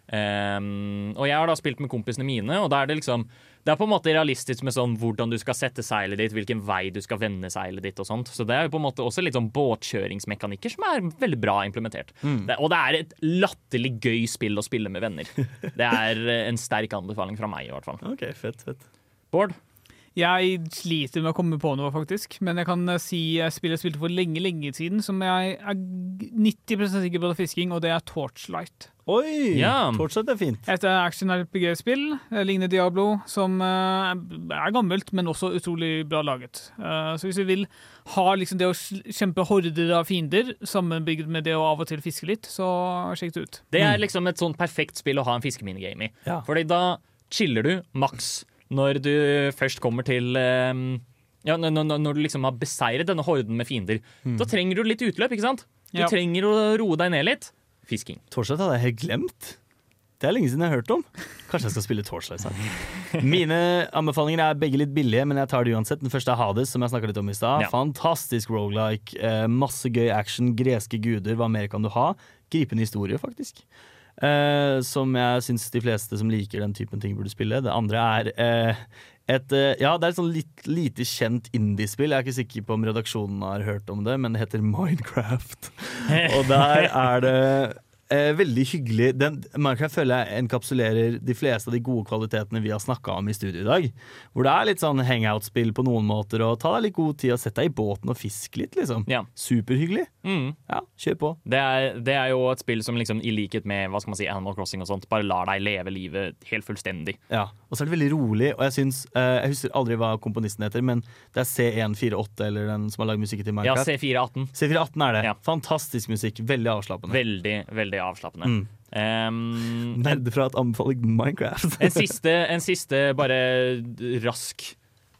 Speaker 1: Em, og jeg har da spilt med kompisene mine, og da er det liksom Det er på en måte realistisk med sånn hvordan du skal sette seilet ditt, hvilken vei du skal vende seilet ditt og sånt. Så det er jo på en måte også litt sånn båtkjøringsmekanikker som er veldig bra implementert.
Speaker 2: Mm.
Speaker 1: Det, og det er et latterlig gøy spill å spille med venner. Det er eh, en sterk anbefaling fra meg, i hvert fall.
Speaker 2: Ok, fett, fett.
Speaker 1: Bård?
Speaker 4: Jeg sliter med å komme på noe, faktisk. Men jeg kan eh, si jeg spiller jeg spilte for lenge, lenge siden, som jeg er 90% sikker på det er fisking, og det er Torchlight.
Speaker 2: Oi!
Speaker 1: Ja.
Speaker 2: Torchlight er fint.
Speaker 4: Et action-RPG-spill, eh, ligner Diablo, som eh, er gammelt, men også utrolig bra laget. Eh, Så hvis vi vil ha liksom det å kjempe horder av fiender, sammenbygd med det å av og til fiske litt, så sjekk det ut.
Speaker 1: Det er liksom et sånn perfekt spill å ha en fiskeminigame i.
Speaker 2: Ja.
Speaker 1: Fordi da chiller du maks når du først kommer til ehm, ja, når, du liksom har beseiret denne horden med fiender. Da trenger du litt utløp, ikke sant? Du
Speaker 4: Ja.
Speaker 1: trenger å roe deg ned litt. Fisking.
Speaker 2: Torchlight hadde jeg helt glemt. Det er lenge siden jeg har hørt om. Kanskje jeg skal spille Torchlight snart. Mine anbefalinger er begge litt billige, men jeg tar det uansett. Den første er Hades, som jeg snakka litt om i stad.
Speaker 1: Ja.
Speaker 2: Fantastisk rogelike. Eh, masse gøy action. Greske guder, hva mer kan du ha? Gripende historie, faktisk. Eh, som jeg syns de fleste som liker den typen ting, burde spille. Det andre er eh, et eh, Ja, det er et sånn litt lite kjent indiespill. Jeg er ikke sikker på om redaksjonen har hørt om det, men det heter Minecraft. Og der er det Eh, veldig hyggelig. Den, Minecraft føler jeg enkapsulerer de fleste av de gode kvalitetene vi har snakka om i studio i dag. Hvor det er litt sånn hangout-spill på noen måter, og ta deg litt god tid og sett deg i båten og fisk litt, liksom. Superhyggelig.
Speaker 1: Mm.
Speaker 2: Ja, kjør på.
Speaker 1: Det er, det er jo et spill som liksom, i likhet med hva skal man si, Animal Crossing og sånt, bare lar deg leve livet helt fullstendig.
Speaker 2: Ja, Og så er det veldig rolig, og jeg syns uh, Jeg husker aldri hva komponisten heter, men det er C148 eller den som har lagd musikken til Minecraft.
Speaker 1: Ja,
Speaker 2: Minecraft.
Speaker 1: C418.
Speaker 2: C418 er det. Fantastisk musikk. Veldig avslappende.
Speaker 1: Veldig, veldig avslappende.
Speaker 2: Mm.
Speaker 1: Um,
Speaker 2: Nerdeprat anbefaler Minecraft.
Speaker 1: en, siste, en siste bare rask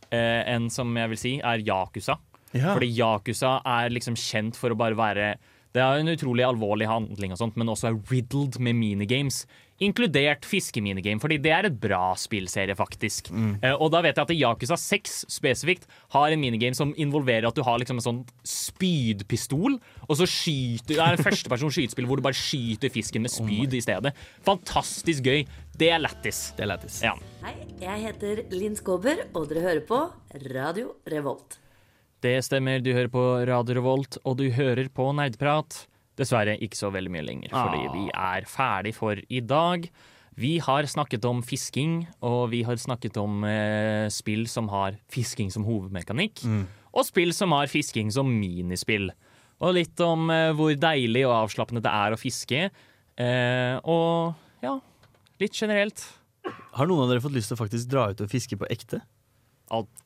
Speaker 1: uh, en som jeg vil si, er Yakuza.
Speaker 2: Ja.
Speaker 1: Fordi Yakuza er liksom kjent for å bare være Det er en utrolig alvorlig handling, og sånt, men også er riddled med minigames. Inkludert fiskeminigame, fordi det er et bra spillserie, faktisk. Eh, og da vet jeg at Yakuza 6 spesifikt har en minigame som involverer at du har liksom en sånn spydpistol, og så skyter Det er en førstepersons skytespill hvor du bare skyter fisken med spyd i stedet. Fantastisk gøy. Det er lættis.
Speaker 2: Det er lættis.
Speaker 1: Ja.
Speaker 13: Hei, jeg heter Linn Skåber, og dere hører på Radio Revolt.
Speaker 1: Det stemmer, du hører på Radio Revolt, og du hører på Nerdprat. Dessverre ikke så veldig mye lenger, fordi
Speaker 2: Ah.
Speaker 1: vi er ferdig for i dag. Vi har snakket om fisking, og vi har snakket om eh, spill som har fisking som hovedmekanikk,
Speaker 2: Mm.
Speaker 1: og spill som har fisking som minispill. Og litt om eh, hvor deilig og avslappende det er å fiske, eh, og ja, litt generelt.
Speaker 2: Har noen av dere fått lyst til å faktisk dra ut og fiske på ekte?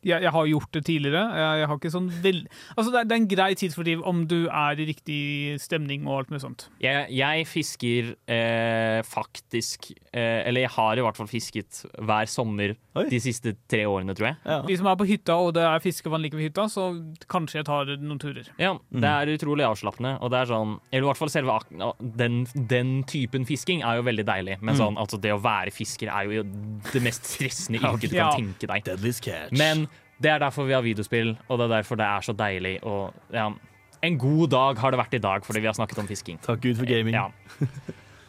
Speaker 4: Jeg, jeg har gjort det tidligere. Jeg, jeg har ikke sånn vel... Altså, det, er, det er en grei tidsfordriv om du er i riktig stemning og alt mulig sånt.
Speaker 1: Jeg, jeg fisker eh, faktisk eh, Eller jeg har i hvert fall fisket hver sommer de siste tre årene, tror jeg.
Speaker 4: Vi som er på hytta, og det er fiskevann like ved hytta, så kanskje jeg tar noen turer.
Speaker 1: Ja, det er utrolig avslappende. Og det er sånn Eller i hvert fall selve den, den typen fisking er jo veldig deilig. Men
Speaker 2: Mm.
Speaker 1: sånn, altså det å være fisker er jo det mest stressende
Speaker 2: Ja.
Speaker 1: yrket du
Speaker 2: Ja.
Speaker 1: kan tenke deg.
Speaker 2: Deadly's catch.
Speaker 1: Men det er derfor vi har videospill, og det er derfor det er så deilig. Og ja, en god dag har det vært i dag, fordi vi har snakket om fisking.
Speaker 2: Takk Gud for gaming.
Speaker 1: Ja.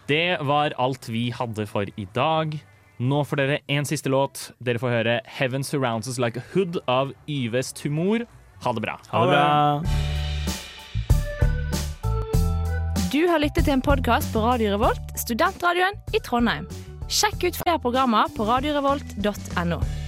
Speaker 1: Det var alt vi hadde for i dag. Nå får dere en siste låt. Dere får høre 'Heaven Surrounds Us Like a Hood' av Yves Tumor. Ha det bra.
Speaker 2: Ha det bra.
Speaker 7: Du har lyttet til en podkast på Radio Revolt, studentradioen i Trondheim. Sjekk ut flere programmer på radiorevolt.no.